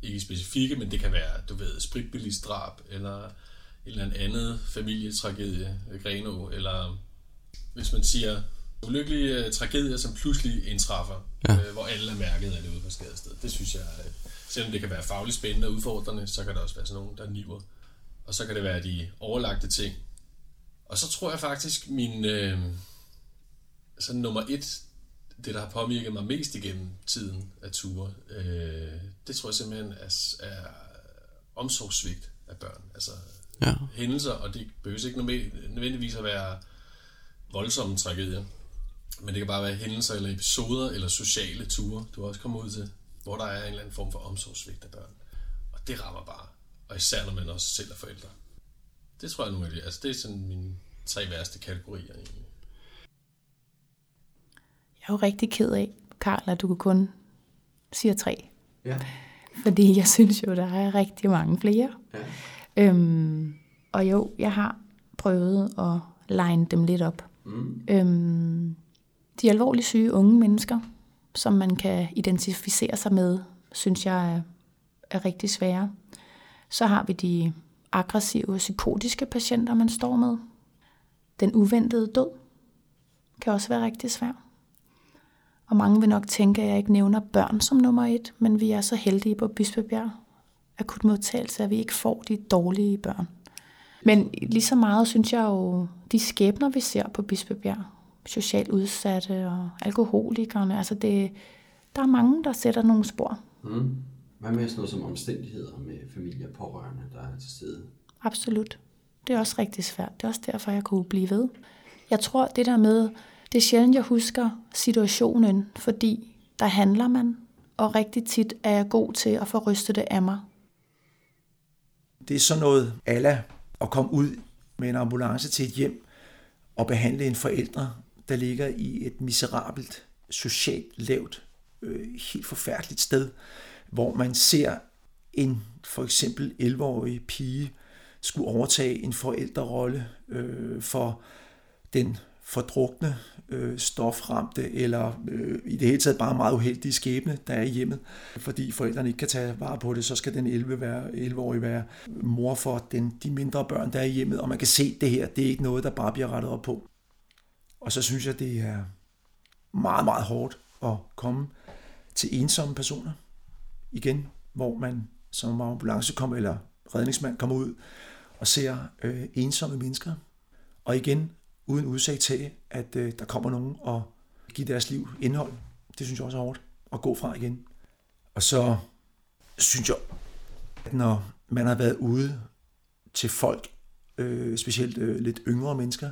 Ikke specifikke, men det kan være, du ved, spritbilligstrab, eller et eller andet familietragedie, Greno, eller hvis man siger ulykkelige uh, tragedier, som pludselig indtræffer, ja. øh, hvor alle er mærket af det ude på skadestedet. Det synes jeg, øh, selvom det kan være fagligt spændende og udfordrende, så kan der også være sådan nogen, der niver. Og så kan det være de overlagte ting, Og så tror jeg faktisk, min øh, altså nummer et, det der har påvirket mig mest igennem tiden af ture, øh, det tror jeg simpelthen er, er omsorgssvigt af børn. Altså Ja. hændelser, og det behøver ikke nødvendigvis at være voldsomme tragedier. Men det kan bare være hændelser eller episoder eller sociale ture, du også kommer ud til, hvor der er en eller anden form for omsorgssvigt af børn. Og det rammer bare. Og især når man også selv er forældre. Det tror jeg nu er det. Altså det er sådan mine tre værste kategorier egentlig. Jeg er jo rigtig ked af, Karl, at du kun siger tre. Ja. Fordi jeg synes jo, der er rigtig mange flere. Ja. Øhm, og jo, jeg har prøvet at line dem lidt op. Mm. Øhm, de alvorligt syge unge mennesker, som man kan identificere sig med, synes jeg er, er rigtig svære. Så har vi de aggressive, psykotiske patienter, man står med. Den uventede død kan også være rigtig svær. Og mange vil nok tænke, at jeg ikke nævner børn som nummer et, men vi er så heldige på Bispebjerg akutmodtagelse, at vi ikke får de dårlige børn. Men lige så meget synes jeg jo, de skæbner, vi ser på Bispebjerg, socialt udsatte og alkoholikerne, altså det, der er mange, der sætter nogle spor. Mm. Hvad med sådan noget som omstændigheder med familie og pårørende, der er til stede? Absolut. Det er også rigtig svært. Det er også derfor, jeg kunne blive ved. Jeg tror, det der med, det er sjældent, jeg husker situationen, fordi der handler man, og rigtig tit er jeg god til at få rystet det af mig. Det er sådan noget alla at komme ud med en ambulance til et hjem og behandle en forældre, der ligger i et miserabelt, socialt lavt, øh, helt forfærdeligt sted, hvor man ser en for eksempel 11-årig pige skulle overtage en forældrerolle øh, for den fordrukne, øh, stoframte eller øh, i det hele taget bare meget uheldige skæbne, der er i hjemmet. Fordi forældrene ikke kan tage vare på det, så skal den 11 være, 11-årige være mor for den, de mindre børn, der er i hjemmet. Og man kan se det her, det er ikke noget, der bare bliver rettet op på. Og så synes jeg, det er meget, meget hårdt at komme til ensomme personer igen, hvor man som ambulance kommer, eller redningsmand kommer ud og ser øh, ensomme mennesker. Og igen, uden udsigt til, at øh, der kommer nogen og giver deres liv indhold. Det synes jeg også er hårdt at gå fra igen. Og så synes jeg, at når man har været ude til folk, øh, specielt øh, lidt yngre mennesker,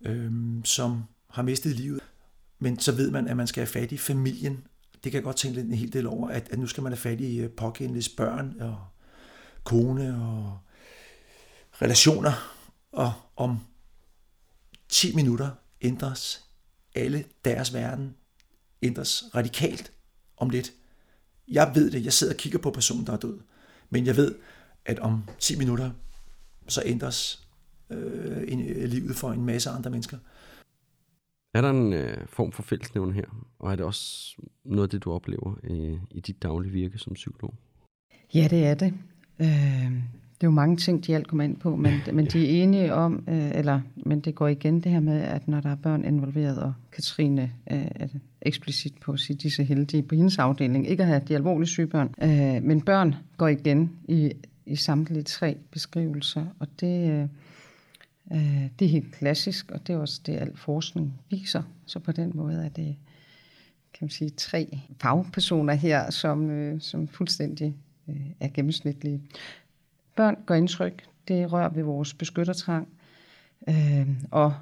øh, som har mistet livet, men så ved man, at man skal have fat i familien. Det kan jeg godt tænke lidt en hel del over, at, at nu skal man have fat i øh, pågældendes børn og kone og relationer, og om 10 minutter ændres alle deres verden, ændres radikalt om lidt. Jeg ved det, jeg sidder og kigger på personen, der er død, men jeg ved, at om 10 minutter, så ændres øh, en, livet for en masse andre mennesker. Er der en øh, form for fællesnævner her, og er det også noget af det, du oplever øh, i dit daglige virke som psykolog? Ja, det er det. Øh, det er jo mange ting, de alt kommer ind på, men, men de er enige om, øh, eller, men det går igen det her med, at når der er børn involveret, og Katrine øh, er eksplicit på at sige, disse heldige på hendes afdeling, ikke at have de alvorlige syge børn, øh, men børn går igen i, i samtlige tre beskrivelser, og det, øh, øh, Øh, det er helt klassisk, og det er også det, al forskning viser. Så på den måde er det, kan man sige, tre fagpersoner her, som, øh, som fuldstændig øh, er gennemsnitlige. Børn gør indtryk. Det rører ved vores beskyttertrang. Øh, og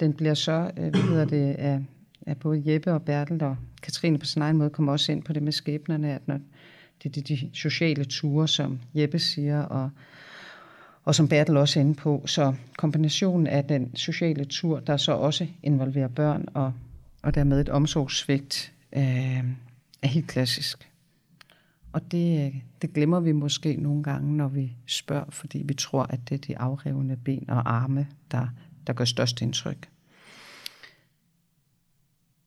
den bliver så, øh, hvad hedder det, af, af både Jeppe og Bertel og Katrine på sin egen måde kommer også ind på det med skæbnerne, at når det er de, de sociale ture, som Jeppe siger, og, og som Bertel også er inde på. Så kombinationen af den sociale tur, der så også involverer børn, og, og dermed et omsorgssvigt, øh, er helt klassisk. Og det, det glemmer vi måske nogle gange, når vi spørger, fordi vi tror, at det er de afrevne ben og arme, der, der gør størst indtryk.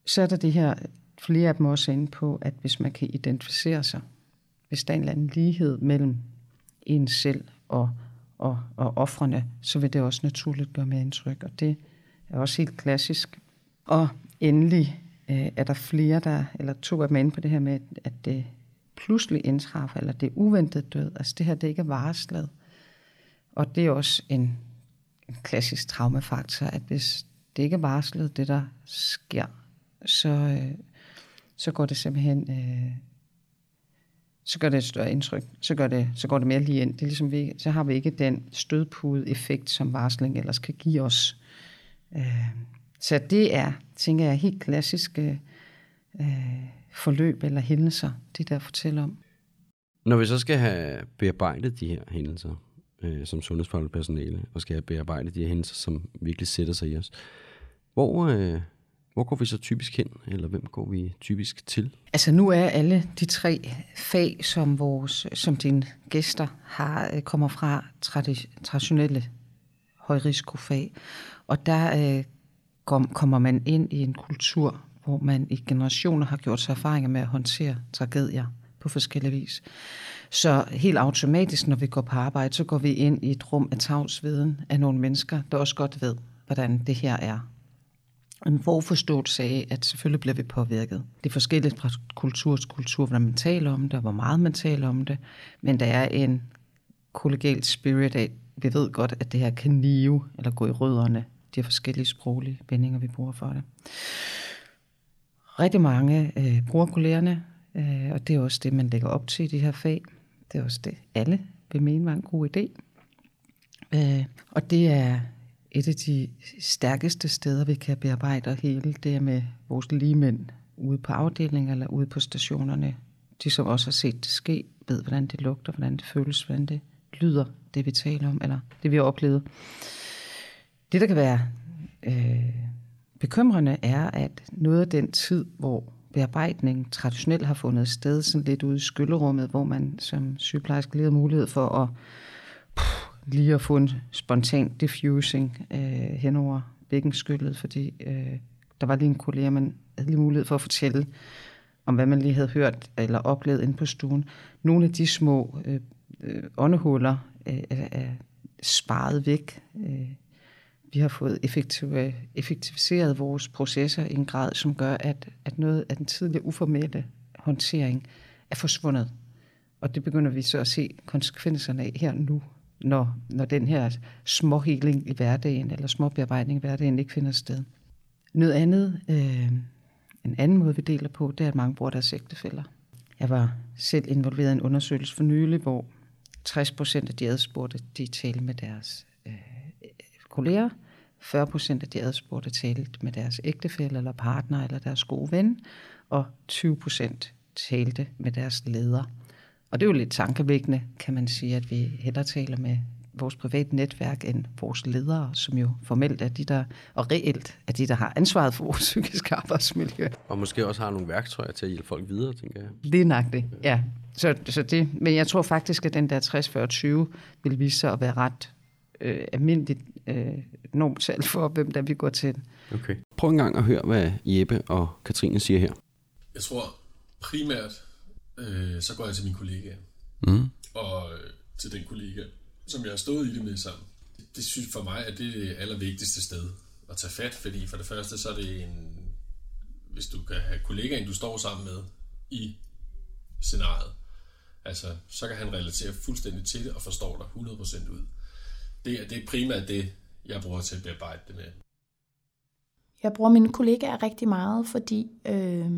Så er der det her, flere af dem også inde på, at hvis man kan identificere sig, hvis der er en eller anden lighed mellem en selv og, og, og offrene, så vil det også naturligt gøre mere indtryk, og det er også helt klassisk. Og endelig øh, er der flere, der, eller to af dem inde på det her med, at det pludselig indtræffer, eller det er uventet død. Altså det her, det ikke er varslet. Og det er også en, en klassisk traumafaktor, at hvis det ikke er varslet, det der sker, så, øh, så går det simpelthen, øh, så gør det et større indtryk. Så, gør det, så går det mere lige ind. Det er ligesom vi, så har vi ikke den stødpude-effekt, som varsling ellers kan give os. Øh, så det er, tænker jeg, helt klassiske øh, forløb eller hændelser, det der fortæller om. Når vi så skal have bearbejdet de her hændelser øh, som sundhedsfagligt personale, og skal have bearbejdet de her hændelser, som virkelig sætter sig i os, hvor, øh, hvor går vi så typisk hen, eller hvem går vi typisk til? Altså nu er alle de tre fag, som, vores, som dine gæster har, øh, kommer fra tradi- traditionelle højrisikofag. Og der øh, kom, kommer man ind i en kultur, hvor man i generationer har gjort sig erfaringer med at håndtere tragedier på forskellige vis. Så helt automatisk, når vi går på arbejde, så går vi ind i et rum af tavsviden af nogle mennesker, der også godt ved, hvordan det her er. En forforståelse af, at selvfølgelig bliver vi påvirket. Det er forskelligt fra kultur til kultur, hvordan man taler om det, og hvor meget man taler om det. Men der er en kollegial spirit af, vi ved godt, at det her kan nive, eller gå i rødderne, de forskellige sproglige vendinger, vi bruger for det. Rigtig mange øh, bruger kollegerne, øh, og det er også det, man lægger op til i de her fag. Det er også det, alle vil mene var en god idé. Øh, og det er et af de stærkeste steder, vi kan bearbejde hele det med vores ligemænd ude på afdelingen eller ude på stationerne. De, som også har set det ske, ved, hvordan det lugter, hvordan det føles, hvordan det lyder, det vi taler om, eller det vi har oplevet. Det, der kan være øh, bekymrende, er, at noget af den tid, hvor bearbejdning traditionelt har fundet sted, sådan lidt ude i skyllerummet, hvor man som sygeplejerske lige har mulighed for at lige at få en spontan diffusing øh, henover bækkenskyllet, fordi øh, der var lige en kollega, man havde lige mulighed for at fortælle om, hvad man lige havde hørt eller oplevet inde på stuen. Nogle af de små øh, øh, åndehuller øh, er sparet væk. Øh, vi har fået effektiviseret vores processer i en grad, som gør, at, at noget af den tidligere uformelle håndtering er forsvundet. Og det begynder vi så at se konsekvenserne af her nu, når, når den her småheling i hverdagen, eller småbearbejdning i hverdagen ikke finder sted. Noget andet, øh, en anden måde, vi deler på, det er, at mange bruger deres ægtefælder. Jeg var selv involveret i en undersøgelse for nylig, hvor 60 procent af de adspurgte, de talte med deres øh, kolleger. 40 procent af de adspurgte talte med deres ægtefælle eller partner eller deres gode ven. Og 20 procent talte med deres leder. Og det er jo lidt tankevækkende, kan man sige, at vi hellere taler med vores private netværk end vores ledere, som jo formelt er de der, og reelt er de, der har ansvaret for vores psykiske arbejdsmiljø. Og måske også har nogle værktøjer til at hjælpe folk videre, tænker jeg. Lige nok det, ja. Så, så det, men jeg tror faktisk, at den der 60-40-20 vil vise sig at være ret øh, almindeligt øh, normtal for, hvem der vi går til. Okay. Prøv en gang at høre, hvad Jeppe og Katrine siger her. Jeg tror primært, øh, så går jeg til min kollega. Mm. Og øh, til den kollega, som jeg har stået i det med sammen. Det synes for mig, at det er det allervigtigste sted at tage fat, fordi for det første, så er det en, hvis du kan have kollegaen, du står sammen med i scenariet, altså, så kan han relatere fuldstændig til det og forstår dig 100% ud. Det, er, det er primært det, jeg bruger til at bearbejde det med. Jeg bruger mine kollegaer rigtig meget, fordi øh,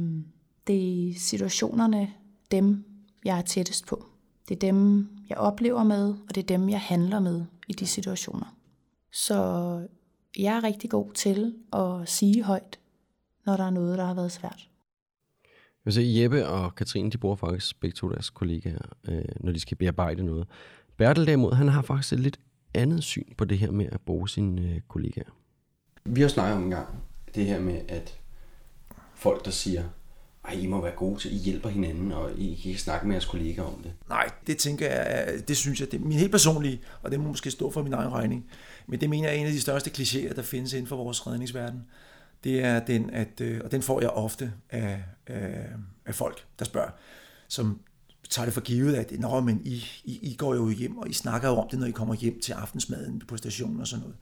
det er situationerne, dem jeg er tættest på. Det er dem, jeg oplever med, og det er dem, jeg handler med i de situationer. Så jeg er rigtig god til at sige højt, når der er noget, der har været svært. Jeg vil sige, Jeppe og Katrine, de bruger faktisk begge to deres kollegaer, øh, når de skal bearbejde noget. Bertel derimod, han har faktisk et lidt andet syn på det her med at bruge sine øh, kollegaer. Vi har snakket om en gang det her med, at folk, der siger, ej, I må være gode til, I hjælper hinanden, og I kan snakke med jeres kollegaer om det. Nej, det tænker jeg, det synes jeg, det er min helt personlige, og det må måske stå for min egen regning. Men det mener jeg er en af de største klichéer, der findes inden for vores redningsverden. Det er den, at, øh, og den får jeg ofte af, af, af folk, der spørger, som tager det for givet, at Nå, men I, I, I går jo hjem, og I snakker jo om det, når I kommer hjem til aftensmaden på stationen og sådan noget.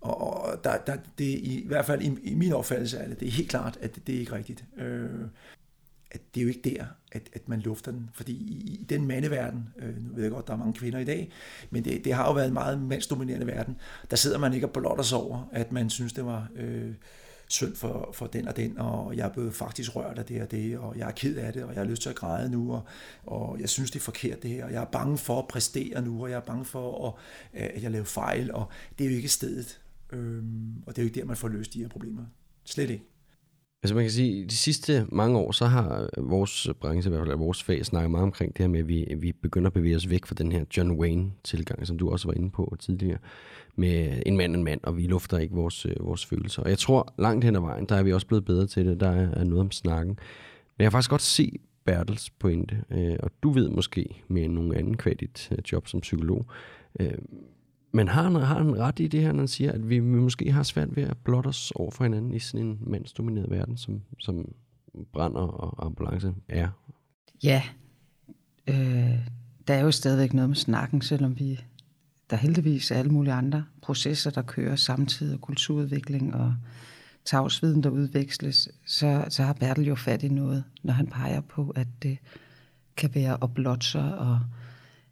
Og, og der, der, det i, i hvert fald i, i min opfattelse er det, det er helt klart, at det, det er ikke rigtigt. Øh, at det er jo ikke der, at, at man lufter den. Fordi i, i den mandeverden, øh, nu ved jeg godt, der er mange kvinder i dag, men det, det har jo været en meget mandsdominerende verden, der sidder man ikke og blotter sig over, at man synes, det var øh, synd for, for den og den, og jeg er blevet faktisk rørt af det og det, og jeg er ked af det, og jeg har lyst til at græde nu, og, og jeg synes, det er forkert det her, og jeg er bange for at præstere nu, og jeg er bange for, at, at jeg laver fejl, og det er jo ikke stedet. Øhm, og det er jo ikke der, man får løst de her problemer. Slet ikke. Altså man kan sige, de sidste mange år, så har øh, vores branche, i hvert fald vores fag, snakket meget omkring det her med, at vi, vi begynder at bevæge os væk fra den her John Wayne-tilgang, som du også var inde på tidligere, med en mand en mand, og vi lufter ikke vores, øh, vores følelser. Og jeg tror, langt hen ad vejen, der er vi også blevet bedre til det, der er, er noget om snakken. Men jeg kan faktisk godt se Bertels pointe, øh, og du ved måske med nogen anden kvalit øh, job som psykolog, øh, men har han, har han ret i det her, når han siger, at vi, vi måske har svært ved at blotte os over for hinanden i sådan en mandsdomineret verden, som, som brænder og ambulance er? Ja, øh, der er jo stadigvæk noget med snakken, selvom vi der er heldigvis alle mulige andre processer, der kører samtidig, og kulturudvikling og tavsviden, der udveksles, så, så har Bertel jo fat i noget, når han peger på, at det kan være at blotte sig og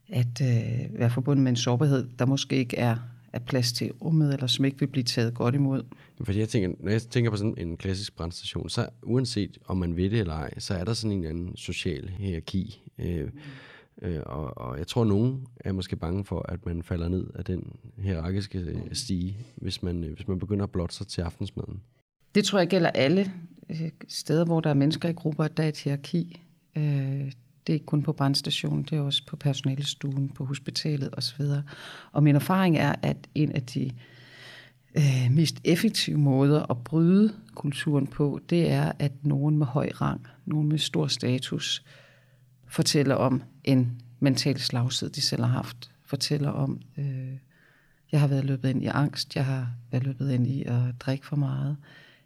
at øh, være forbundet med en sårbarhed, der måske ikke er, er plads til rummet, eller som ikke vil blive taget godt imod. Fordi jeg tænker, når jeg tænker på sådan en klassisk brandstation, så uanset om man ved det eller ej, så er der sådan en eller anden social hierarki. Øh, øh, og, og jeg tror, nogen er måske bange for, at man falder ned af den hierarkiske øh, stige, hvis man, øh, hvis man begynder at blotte sig til aftensmaden. Det tror jeg gælder alle øh, steder, hvor der er mennesker i grupper, der er et hierarki. Øh, det er ikke kun på brandstationen, det er også på personalestuen, på hospitalet osv. Og min erfaring er, at en af de øh, mest effektive måder at bryde kulturen på, det er, at nogen med høj rang, nogen med stor status, fortæller om en mental slagsid, de selv har haft. Fortæller om, øh, jeg har været løbet ind i angst, jeg har været løbet ind i at drikke for meget,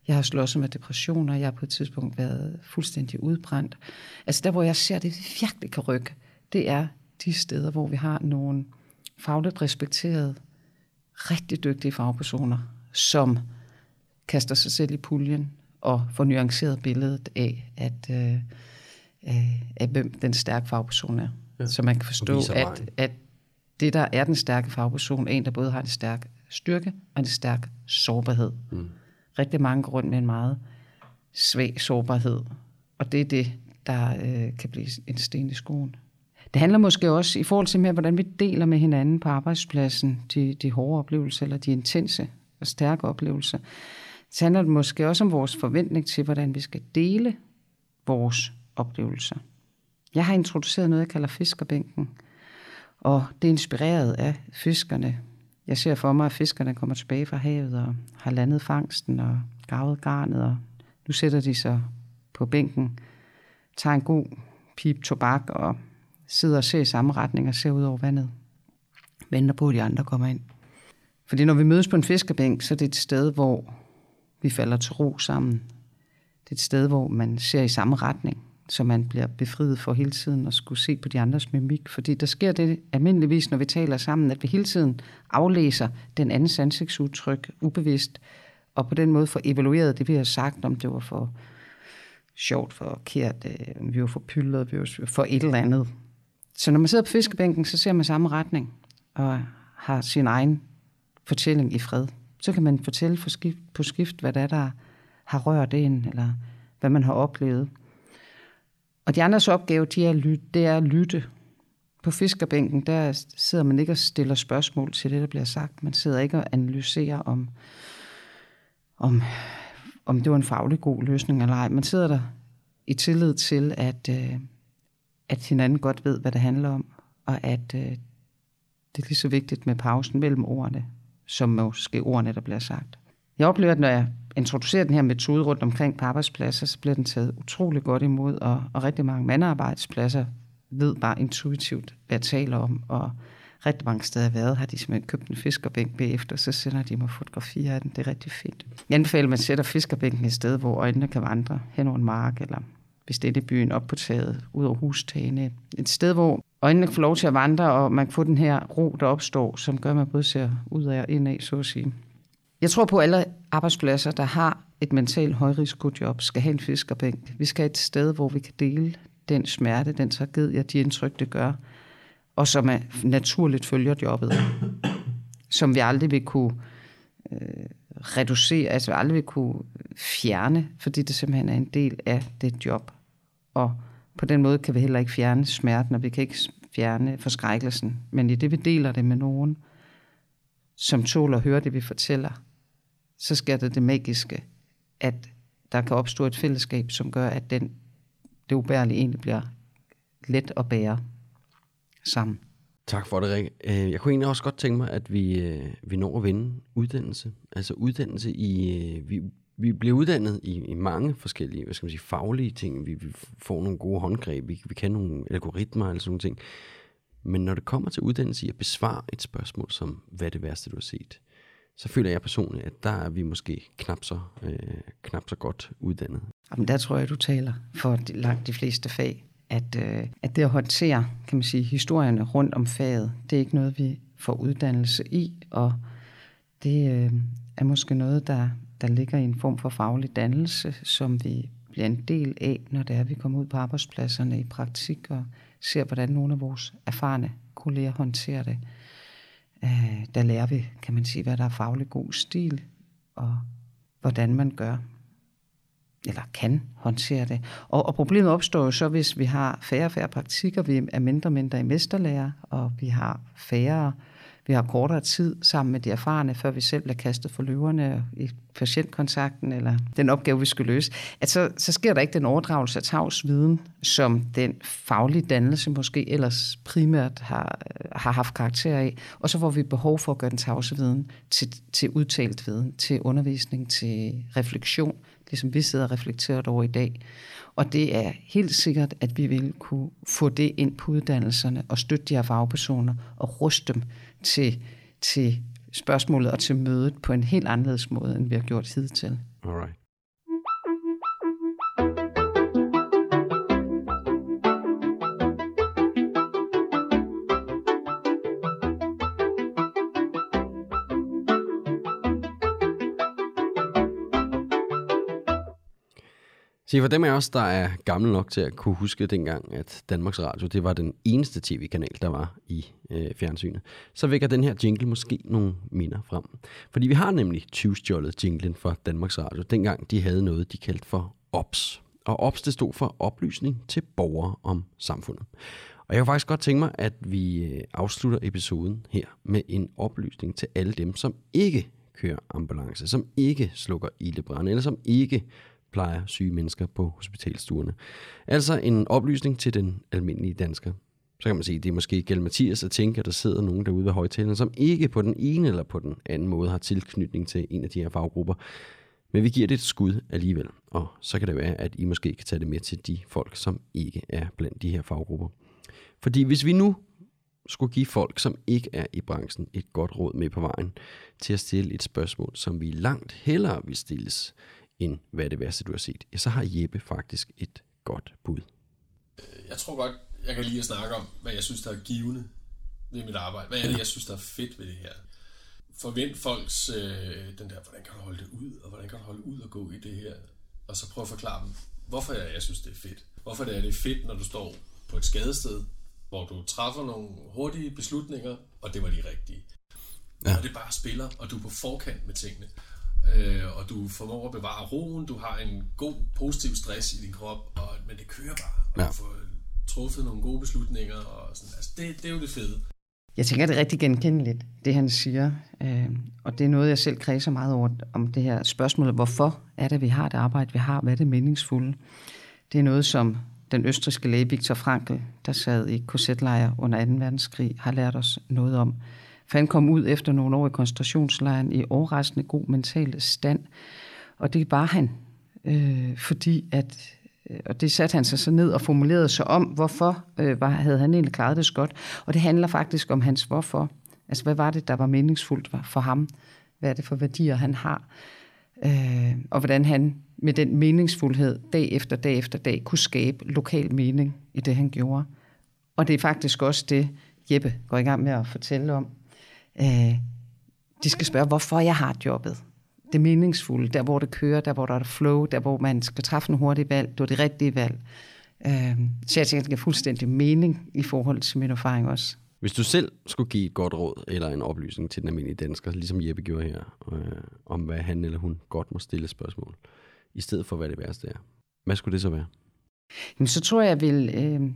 jeg har slået med depressioner, jeg har på et tidspunkt været fuldstændig udbrændt. Altså der, hvor jeg ser, det virkelig kan rykke, det er de steder, hvor vi har nogle fagligt respekterede, rigtig dygtige fagpersoner, som kaster sig selv i puljen og får nuanceret billedet af, at, øh, af, af hvem den stærke fagperson er. Ja. Så man kan forstå, at, at det, der er den stærke fagperson, er en, der både har en stærk styrke og en stærk sårbarhed. Mm rigtig mange går rundt med en meget svag sårbarhed. Og det er det, der øh, kan blive en sten i skoen. Det handler måske også i forhold til med, hvordan vi deler med hinanden på arbejdspladsen, de, de hårde oplevelser, eller de intense og stærke oplevelser. Så handler det måske også om vores forventning til, hvordan vi skal dele vores oplevelser. Jeg har introduceret noget, jeg kalder fiskerbænken, og det er inspireret af fiskerne jeg ser for mig, at fiskerne kommer tilbage fra havet og har landet fangsten og gravet garnet, og nu sætter de sig på bænken, tager en god pip tobak og sidder og ser i samme retning og ser ud over vandet. Venter på, at de andre kommer ind. Fordi når vi mødes på en fiskerbænk, så er det et sted, hvor vi falder til ro sammen. Det er et sted, hvor man ser i samme retning så man bliver befriet for hele tiden at skulle se på de andres mimik. Fordi der sker det almindeligvis, når vi taler sammen, at vi hele tiden aflæser den andens ansigtsudtryk ubevidst, og på den måde får evalueret det, vi har sagt, om det var for sjovt, for kært, om øh, vi var for pyldet, vi var for et eller andet. Så når man sidder på fiskebænken, så ser man samme retning, og har sin egen fortælling i fred. Så kan man fortælle på skift, på skift hvad det er, der har rørt en, eller hvad man har oplevet. Og de andres opgave, de er lytte, det er at lytte. På fiskerbænken, der sidder man ikke og stiller spørgsmål til det, der bliver sagt. Man sidder ikke og analyserer om, om, om det var en faglig god løsning eller ej. Man sidder der i tillid til, at, øh, at hinanden godt ved, hvad det handler om, og at øh, det er lige så vigtigt med pausen mellem ordene, som måske ordene, der bliver sagt. Jeg oplever, at når jeg introducerer den her metode rundt omkring på arbejdspladser, så bliver den taget utrolig godt imod, og, og rigtig mange mandarbejdspladser ved bare intuitivt, hvad jeg taler om, og rigtig mange steder jeg været, har de simpelthen købt en fiskerbænk bagefter, så sender de mig fotografier af den. Det er rigtig fint. Jeg anbefaler, at man sætter fiskerbænken et sted, hvor øjnene kan vandre hen over en mark, eller hvis det er byen, op på taget, ud over hustagene. Et sted, hvor øjnene får lov til at vandre, og man kan få den her ro, der opstår, som gør, at man både ser ud af og ind af, så at sige. Jeg tror på, at alle arbejdspladser, der har et mentalt højrisikojob, skal have en fiskerbænk. Vi skal have et sted, hvor vi kan dele den smerte, den tragedie, de indtryk, det gør, og som er naturligt følger jobbet. Som vi aldrig vil kunne øh, reducere, altså aldrig vil kunne fjerne, fordi det simpelthen er en del af det job. Og på den måde kan vi heller ikke fjerne smerten, og vi kan ikke fjerne forskrækkelsen. Men i det, vi deler det med nogen, som tåler at høre det, vi fortæller, så sker det det magiske, at der kan opstå et fællesskab, som gør, at den, det ubærlige egentlig bliver let at bære sammen. Tak for det, Rikke. Øh, jeg kunne egentlig også godt tænke mig, at vi, øh, vi når at vinde uddannelse. Altså uddannelse i... Øh, vi, vi bliver uddannet i, i mange forskellige, hvad skal man sige, faglige ting. Vi, vi får nogle gode håndgreb, vi, vi kan nogle algoritmer eller sådan nogle ting. Men når det kommer til uddannelse i at besvare et spørgsmål som, hvad er det værste, du har set? Så føler jeg personligt, at der er vi måske knap så, øh, knap så godt uddannet. Jamen, der tror jeg, du taler for de, langt de fleste fag, at, øh, at det at håndtere, kan man sige, historierne rundt om faget, det er ikke noget, vi får uddannelse i, og det øh, er måske noget, der, der ligger i en form for faglig dannelse, som vi bliver en del af, når det er, vi kommer ud på arbejdspladserne i praktik og ser, hvordan nogle af vores erfarne kolleger håndterer det. Øh, der lærer vi, kan man sige, hvad der er faglig god stil, og hvordan man gør eller kan håndtere det. Og, og problemet opstår jo så, hvis vi har færre og færre praktikker, vi er mindre og mindre i mesterlærer, og vi har færre, vi har kortere tid sammen med de erfarne, før vi selv bliver kastet for løverne i patientkontakten, eller den opgave, vi skal løse, at så, så sker der ikke den overdragelse af tavs viden, som den faglige dannelse måske ellers primært har, har haft karakter af, og så får vi behov for at gøre den tavse viden til, til udtalt viden, til undervisning, til refleksion, ligesom vi sidder og reflekterer over i dag. Og det er helt sikkert, at vi vil kunne få det ind på uddannelserne og støtte de her fagpersoner og ruste dem til, til spørgsmålet og til mødet på en helt anderledes måde, end vi har gjort hidtil. Alright. Se, for dem af os, der er gamle nok til at kunne huske dengang, at Danmarks Radio, det var den eneste tv-kanal, der var i øh, fjernsynet, så vækker den her jingle måske nogle minder frem. Fordi vi har nemlig 20-stjålet jinglen for Danmarks Radio, dengang de havde noget, de kaldte for OPS. Og OPS, det stod for oplysning til borgere om samfundet. Og jeg kan faktisk godt tænke mig, at vi øh, afslutter episoden her med en oplysning til alle dem, som ikke kører ambulance, som ikke slukker ildebrænde, eller som ikke plejer syge mennesker på hospitalstuerne. Altså en oplysning til den almindelige dansker. Så kan man sige, at det er måske Gæld Mathias at tænke, at der sidder nogen derude ved højtalerne, som ikke på den ene eller på den anden måde har tilknytning til en af de her faggrupper. Men vi giver det et skud alligevel, og så kan det være, at I måske kan tage det med til de folk, som ikke er blandt de her faggrupper. Fordi hvis vi nu skulle give folk, som ikke er i branchen, et godt råd med på vejen til at stille et spørgsmål, som vi langt hellere vil stilles, end hvad er det værste, du har set, ja, så har Jeppe faktisk et godt bud. Jeg tror godt, jeg kan lige at snakke om, hvad jeg synes, der er givende ved mit arbejde. Hvad er det, jeg synes, der er fedt ved det her? Forvent folks, øh, den der, hvordan kan du holde det ud, og hvordan kan du holde ud og gå i det her? Og så prøv at forklare dem, hvorfor jeg, jeg synes, det er fedt. Hvorfor det er det fedt, når du står på et skadested, hvor du træffer nogle hurtige beslutninger, og det var de rigtige. Ja. Og det bare spiller, og du er på forkant med tingene. Øh, og du formår at bevare roen, du har en god, positiv stress i din krop, og, men det kører bare. Og Ja. du får truffet nogle gode beslutninger, og sådan, altså det, det er jo det fede. Jeg tænker, det er rigtig genkendeligt, det han siger. Øh, og det er noget, jeg selv kredser meget over, om det her spørgsmål, hvorfor er det, vi har det arbejde, vi har, hvad er det meningsfulde? Det er noget, som den østriske læge Viktor Frankl, der sad i korsetlejr under 2. verdenskrig, har lært os noget om. For han kom ud efter nogle år i koncentrationslejren i overraskende god mental stand. Og det var han, øh, fordi at øh, og det satte han sig så ned og formulerede sig om, hvorfor øh, var, havde han egentlig klaret det så godt. Og det handler faktisk om hans hvorfor. Altså, hvad var det, der var meningsfuldt for ham? Hvad er det for værdier, han har? Øh, og hvordan han med den meningsfuldhed dag efter dag efter dag kunne skabe lokal mening i det, han gjorde. Og det er faktisk også det, Jeppe går i gang med at fortælle om. Øh, de skal spørge, hvorfor jeg har jobbet. det meningsfulde, der hvor det kører, der hvor der er flow, der hvor man skal træffe en hurtig valg, det var det rigtige valg. Øh, så jeg tænker, det giver fuldstændig mening i forhold til min erfaring også. Hvis du selv skulle give et godt råd eller en oplysning til den almindelige dansker, ligesom Jeppe gjorde her, øh, om hvad han eller hun godt må stille spørgsmål, i stedet for hvad det værste er, hvad skulle det så være? Jamen, så tror jeg, jeg vil... Øh,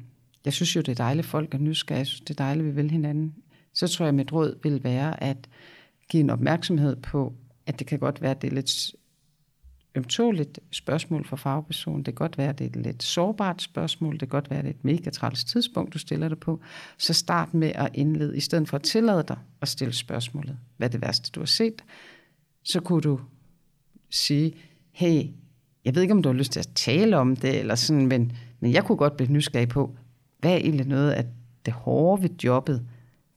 jeg synes jo, det er dejligt, folk er nysgerrige. Jeg synes, det er dejligt, vi vil hinanden. Så tror jeg, at mit råd vil være at give en opmærksomhed på, at det kan godt være, at det er lidt ømtåligt spørgsmål for fagpersonen. Det kan godt være, at det er et lidt sårbart spørgsmål. Det kan godt være, at det er et mega træls tidspunkt, du stiller det på. Så start med at indlede, i stedet for at tillade dig at stille spørgsmålet. Hvad er det værste, du har set? Så kunne du sige, hey, jeg ved ikke, om du har lyst til at tale om det, eller sådan, men, men jeg kunne godt blive nysgerrig på, hvad er egentlig noget af det hårde ved jobbet?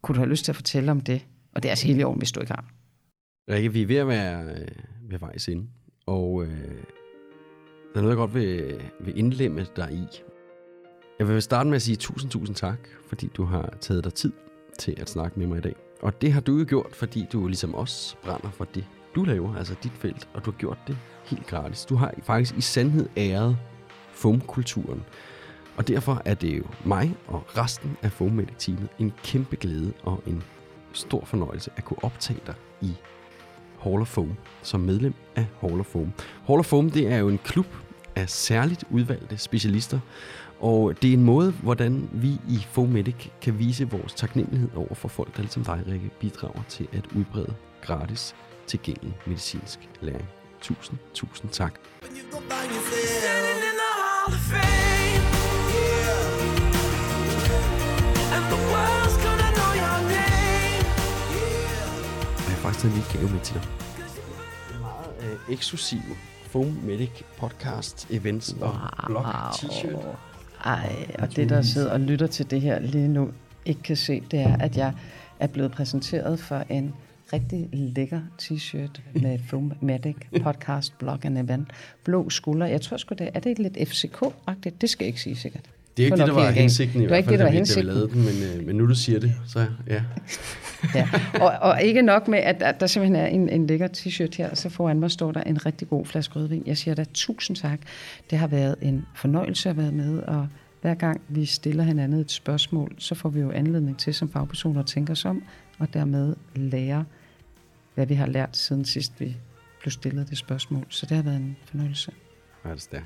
Kunne du have lyst til at fortælle om det? Og det er altså hele år, hvis du ikke har. Rikke, vi er ved at være øh, ved vejs inde, og øh, der er noget, jeg godt vil, vil indlemme dig i. Jeg vil starte med at sige tusind, tusind tak, fordi du har taget dig tid til at snakke med mig i dag. Og det har du jo gjort, fordi du ligesom os brænder for det, du laver, altså dit felt, og du har gjort det helt gratis. Du har faktisk i sandhed æret fumkulturen. Og derfor er det jo mig og resten af FOMedic-teamet en kæmpe glæde og en stor fornøjelse at kunne optage dig i Hall of Fame som medlem af Hall of Fame. Hall of Fame det er jo en klub af særligt udvalgte specialister, og det er en måde, hvordan vi i Fomedic kan vise vores taknemmelighed over for folk, der ligesom dig, Rikke, bidrager til at udbrede gratis tilgængelig medicinsk læring. Tusind, tusind tak. Jeg har faktisk taget en lille gave med til dig. Meget øh, eksklusiv Foam Medic podcast events wow. og blog t-shirt. Ej, og det der sidder og lytter til det her lige nu, ikke kan se, det er, at jeg er blevet præsenteret for en rigtig lækker t-shirt med Fomatic podcast blog and event. Blå skulder. Jeg tror sgu det er det lidt FCK-agtigt. Det skal jeg ikke sige sikkert. Det er ikke det, der var hensigten i det var hvert ikke fald, det, der var da vi- lavede den, men, øh, men nu du siger det, så ja. Ja. Og, og ikke nok med, at, at der simpelthen er en, en lækker t-shirt her, så foran mig står der en rigtig god flaske rødvin. Jeg siger da tusind tak. Det har været en fornøjelse at være med, og hver gang vi stiller hinanden et spørgsmål, så får vi jo anledning til som fagpersoner at tænke os om, og dermed lære, hvad vi har lært siden sidst vi blev stillet det spørgsmål. Så det har været en fornøjelse. Er det stærkt.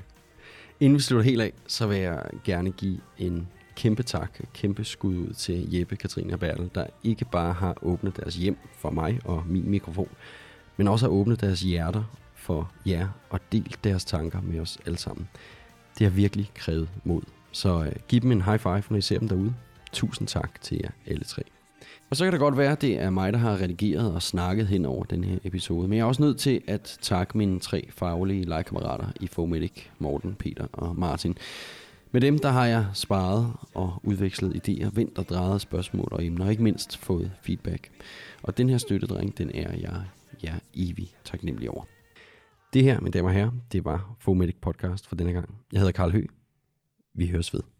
Inden vi slutter helt af, så vil jeg gerne give en kæmpe tak, kæmpe skud ud til Jeppe, Katrine og Bertel, der ikke bare har åbnet deres hjem for mig og min mikrofon, men også har åbnet deres hjerter for jer og delt deres tanker med os alle sammen. Det har virkelig krævet mod. Så øh, giv dem en high five, når I ser dem derude. Tusind tak til jer alle tre. Og så kan det godt være, at det er mig, der har redigeret og snakket hen over den her episode. Men jeg er også nødt til at takke mine tre faglige legekammerater i Fomedic, Morten, Peter og Martin. Med dem der har jeg sparet og udvekslet idéer, vendt og drejet spørgsmål og emner, og ikke mindst fået feedback. Og den her støttedreng, den er jeg, jeg evig taknemmelig over. Det her, mine damer og herrer, det var Fomedic Podcast for denne gang. Jeg hedder Karl Hø. Vi høres ved.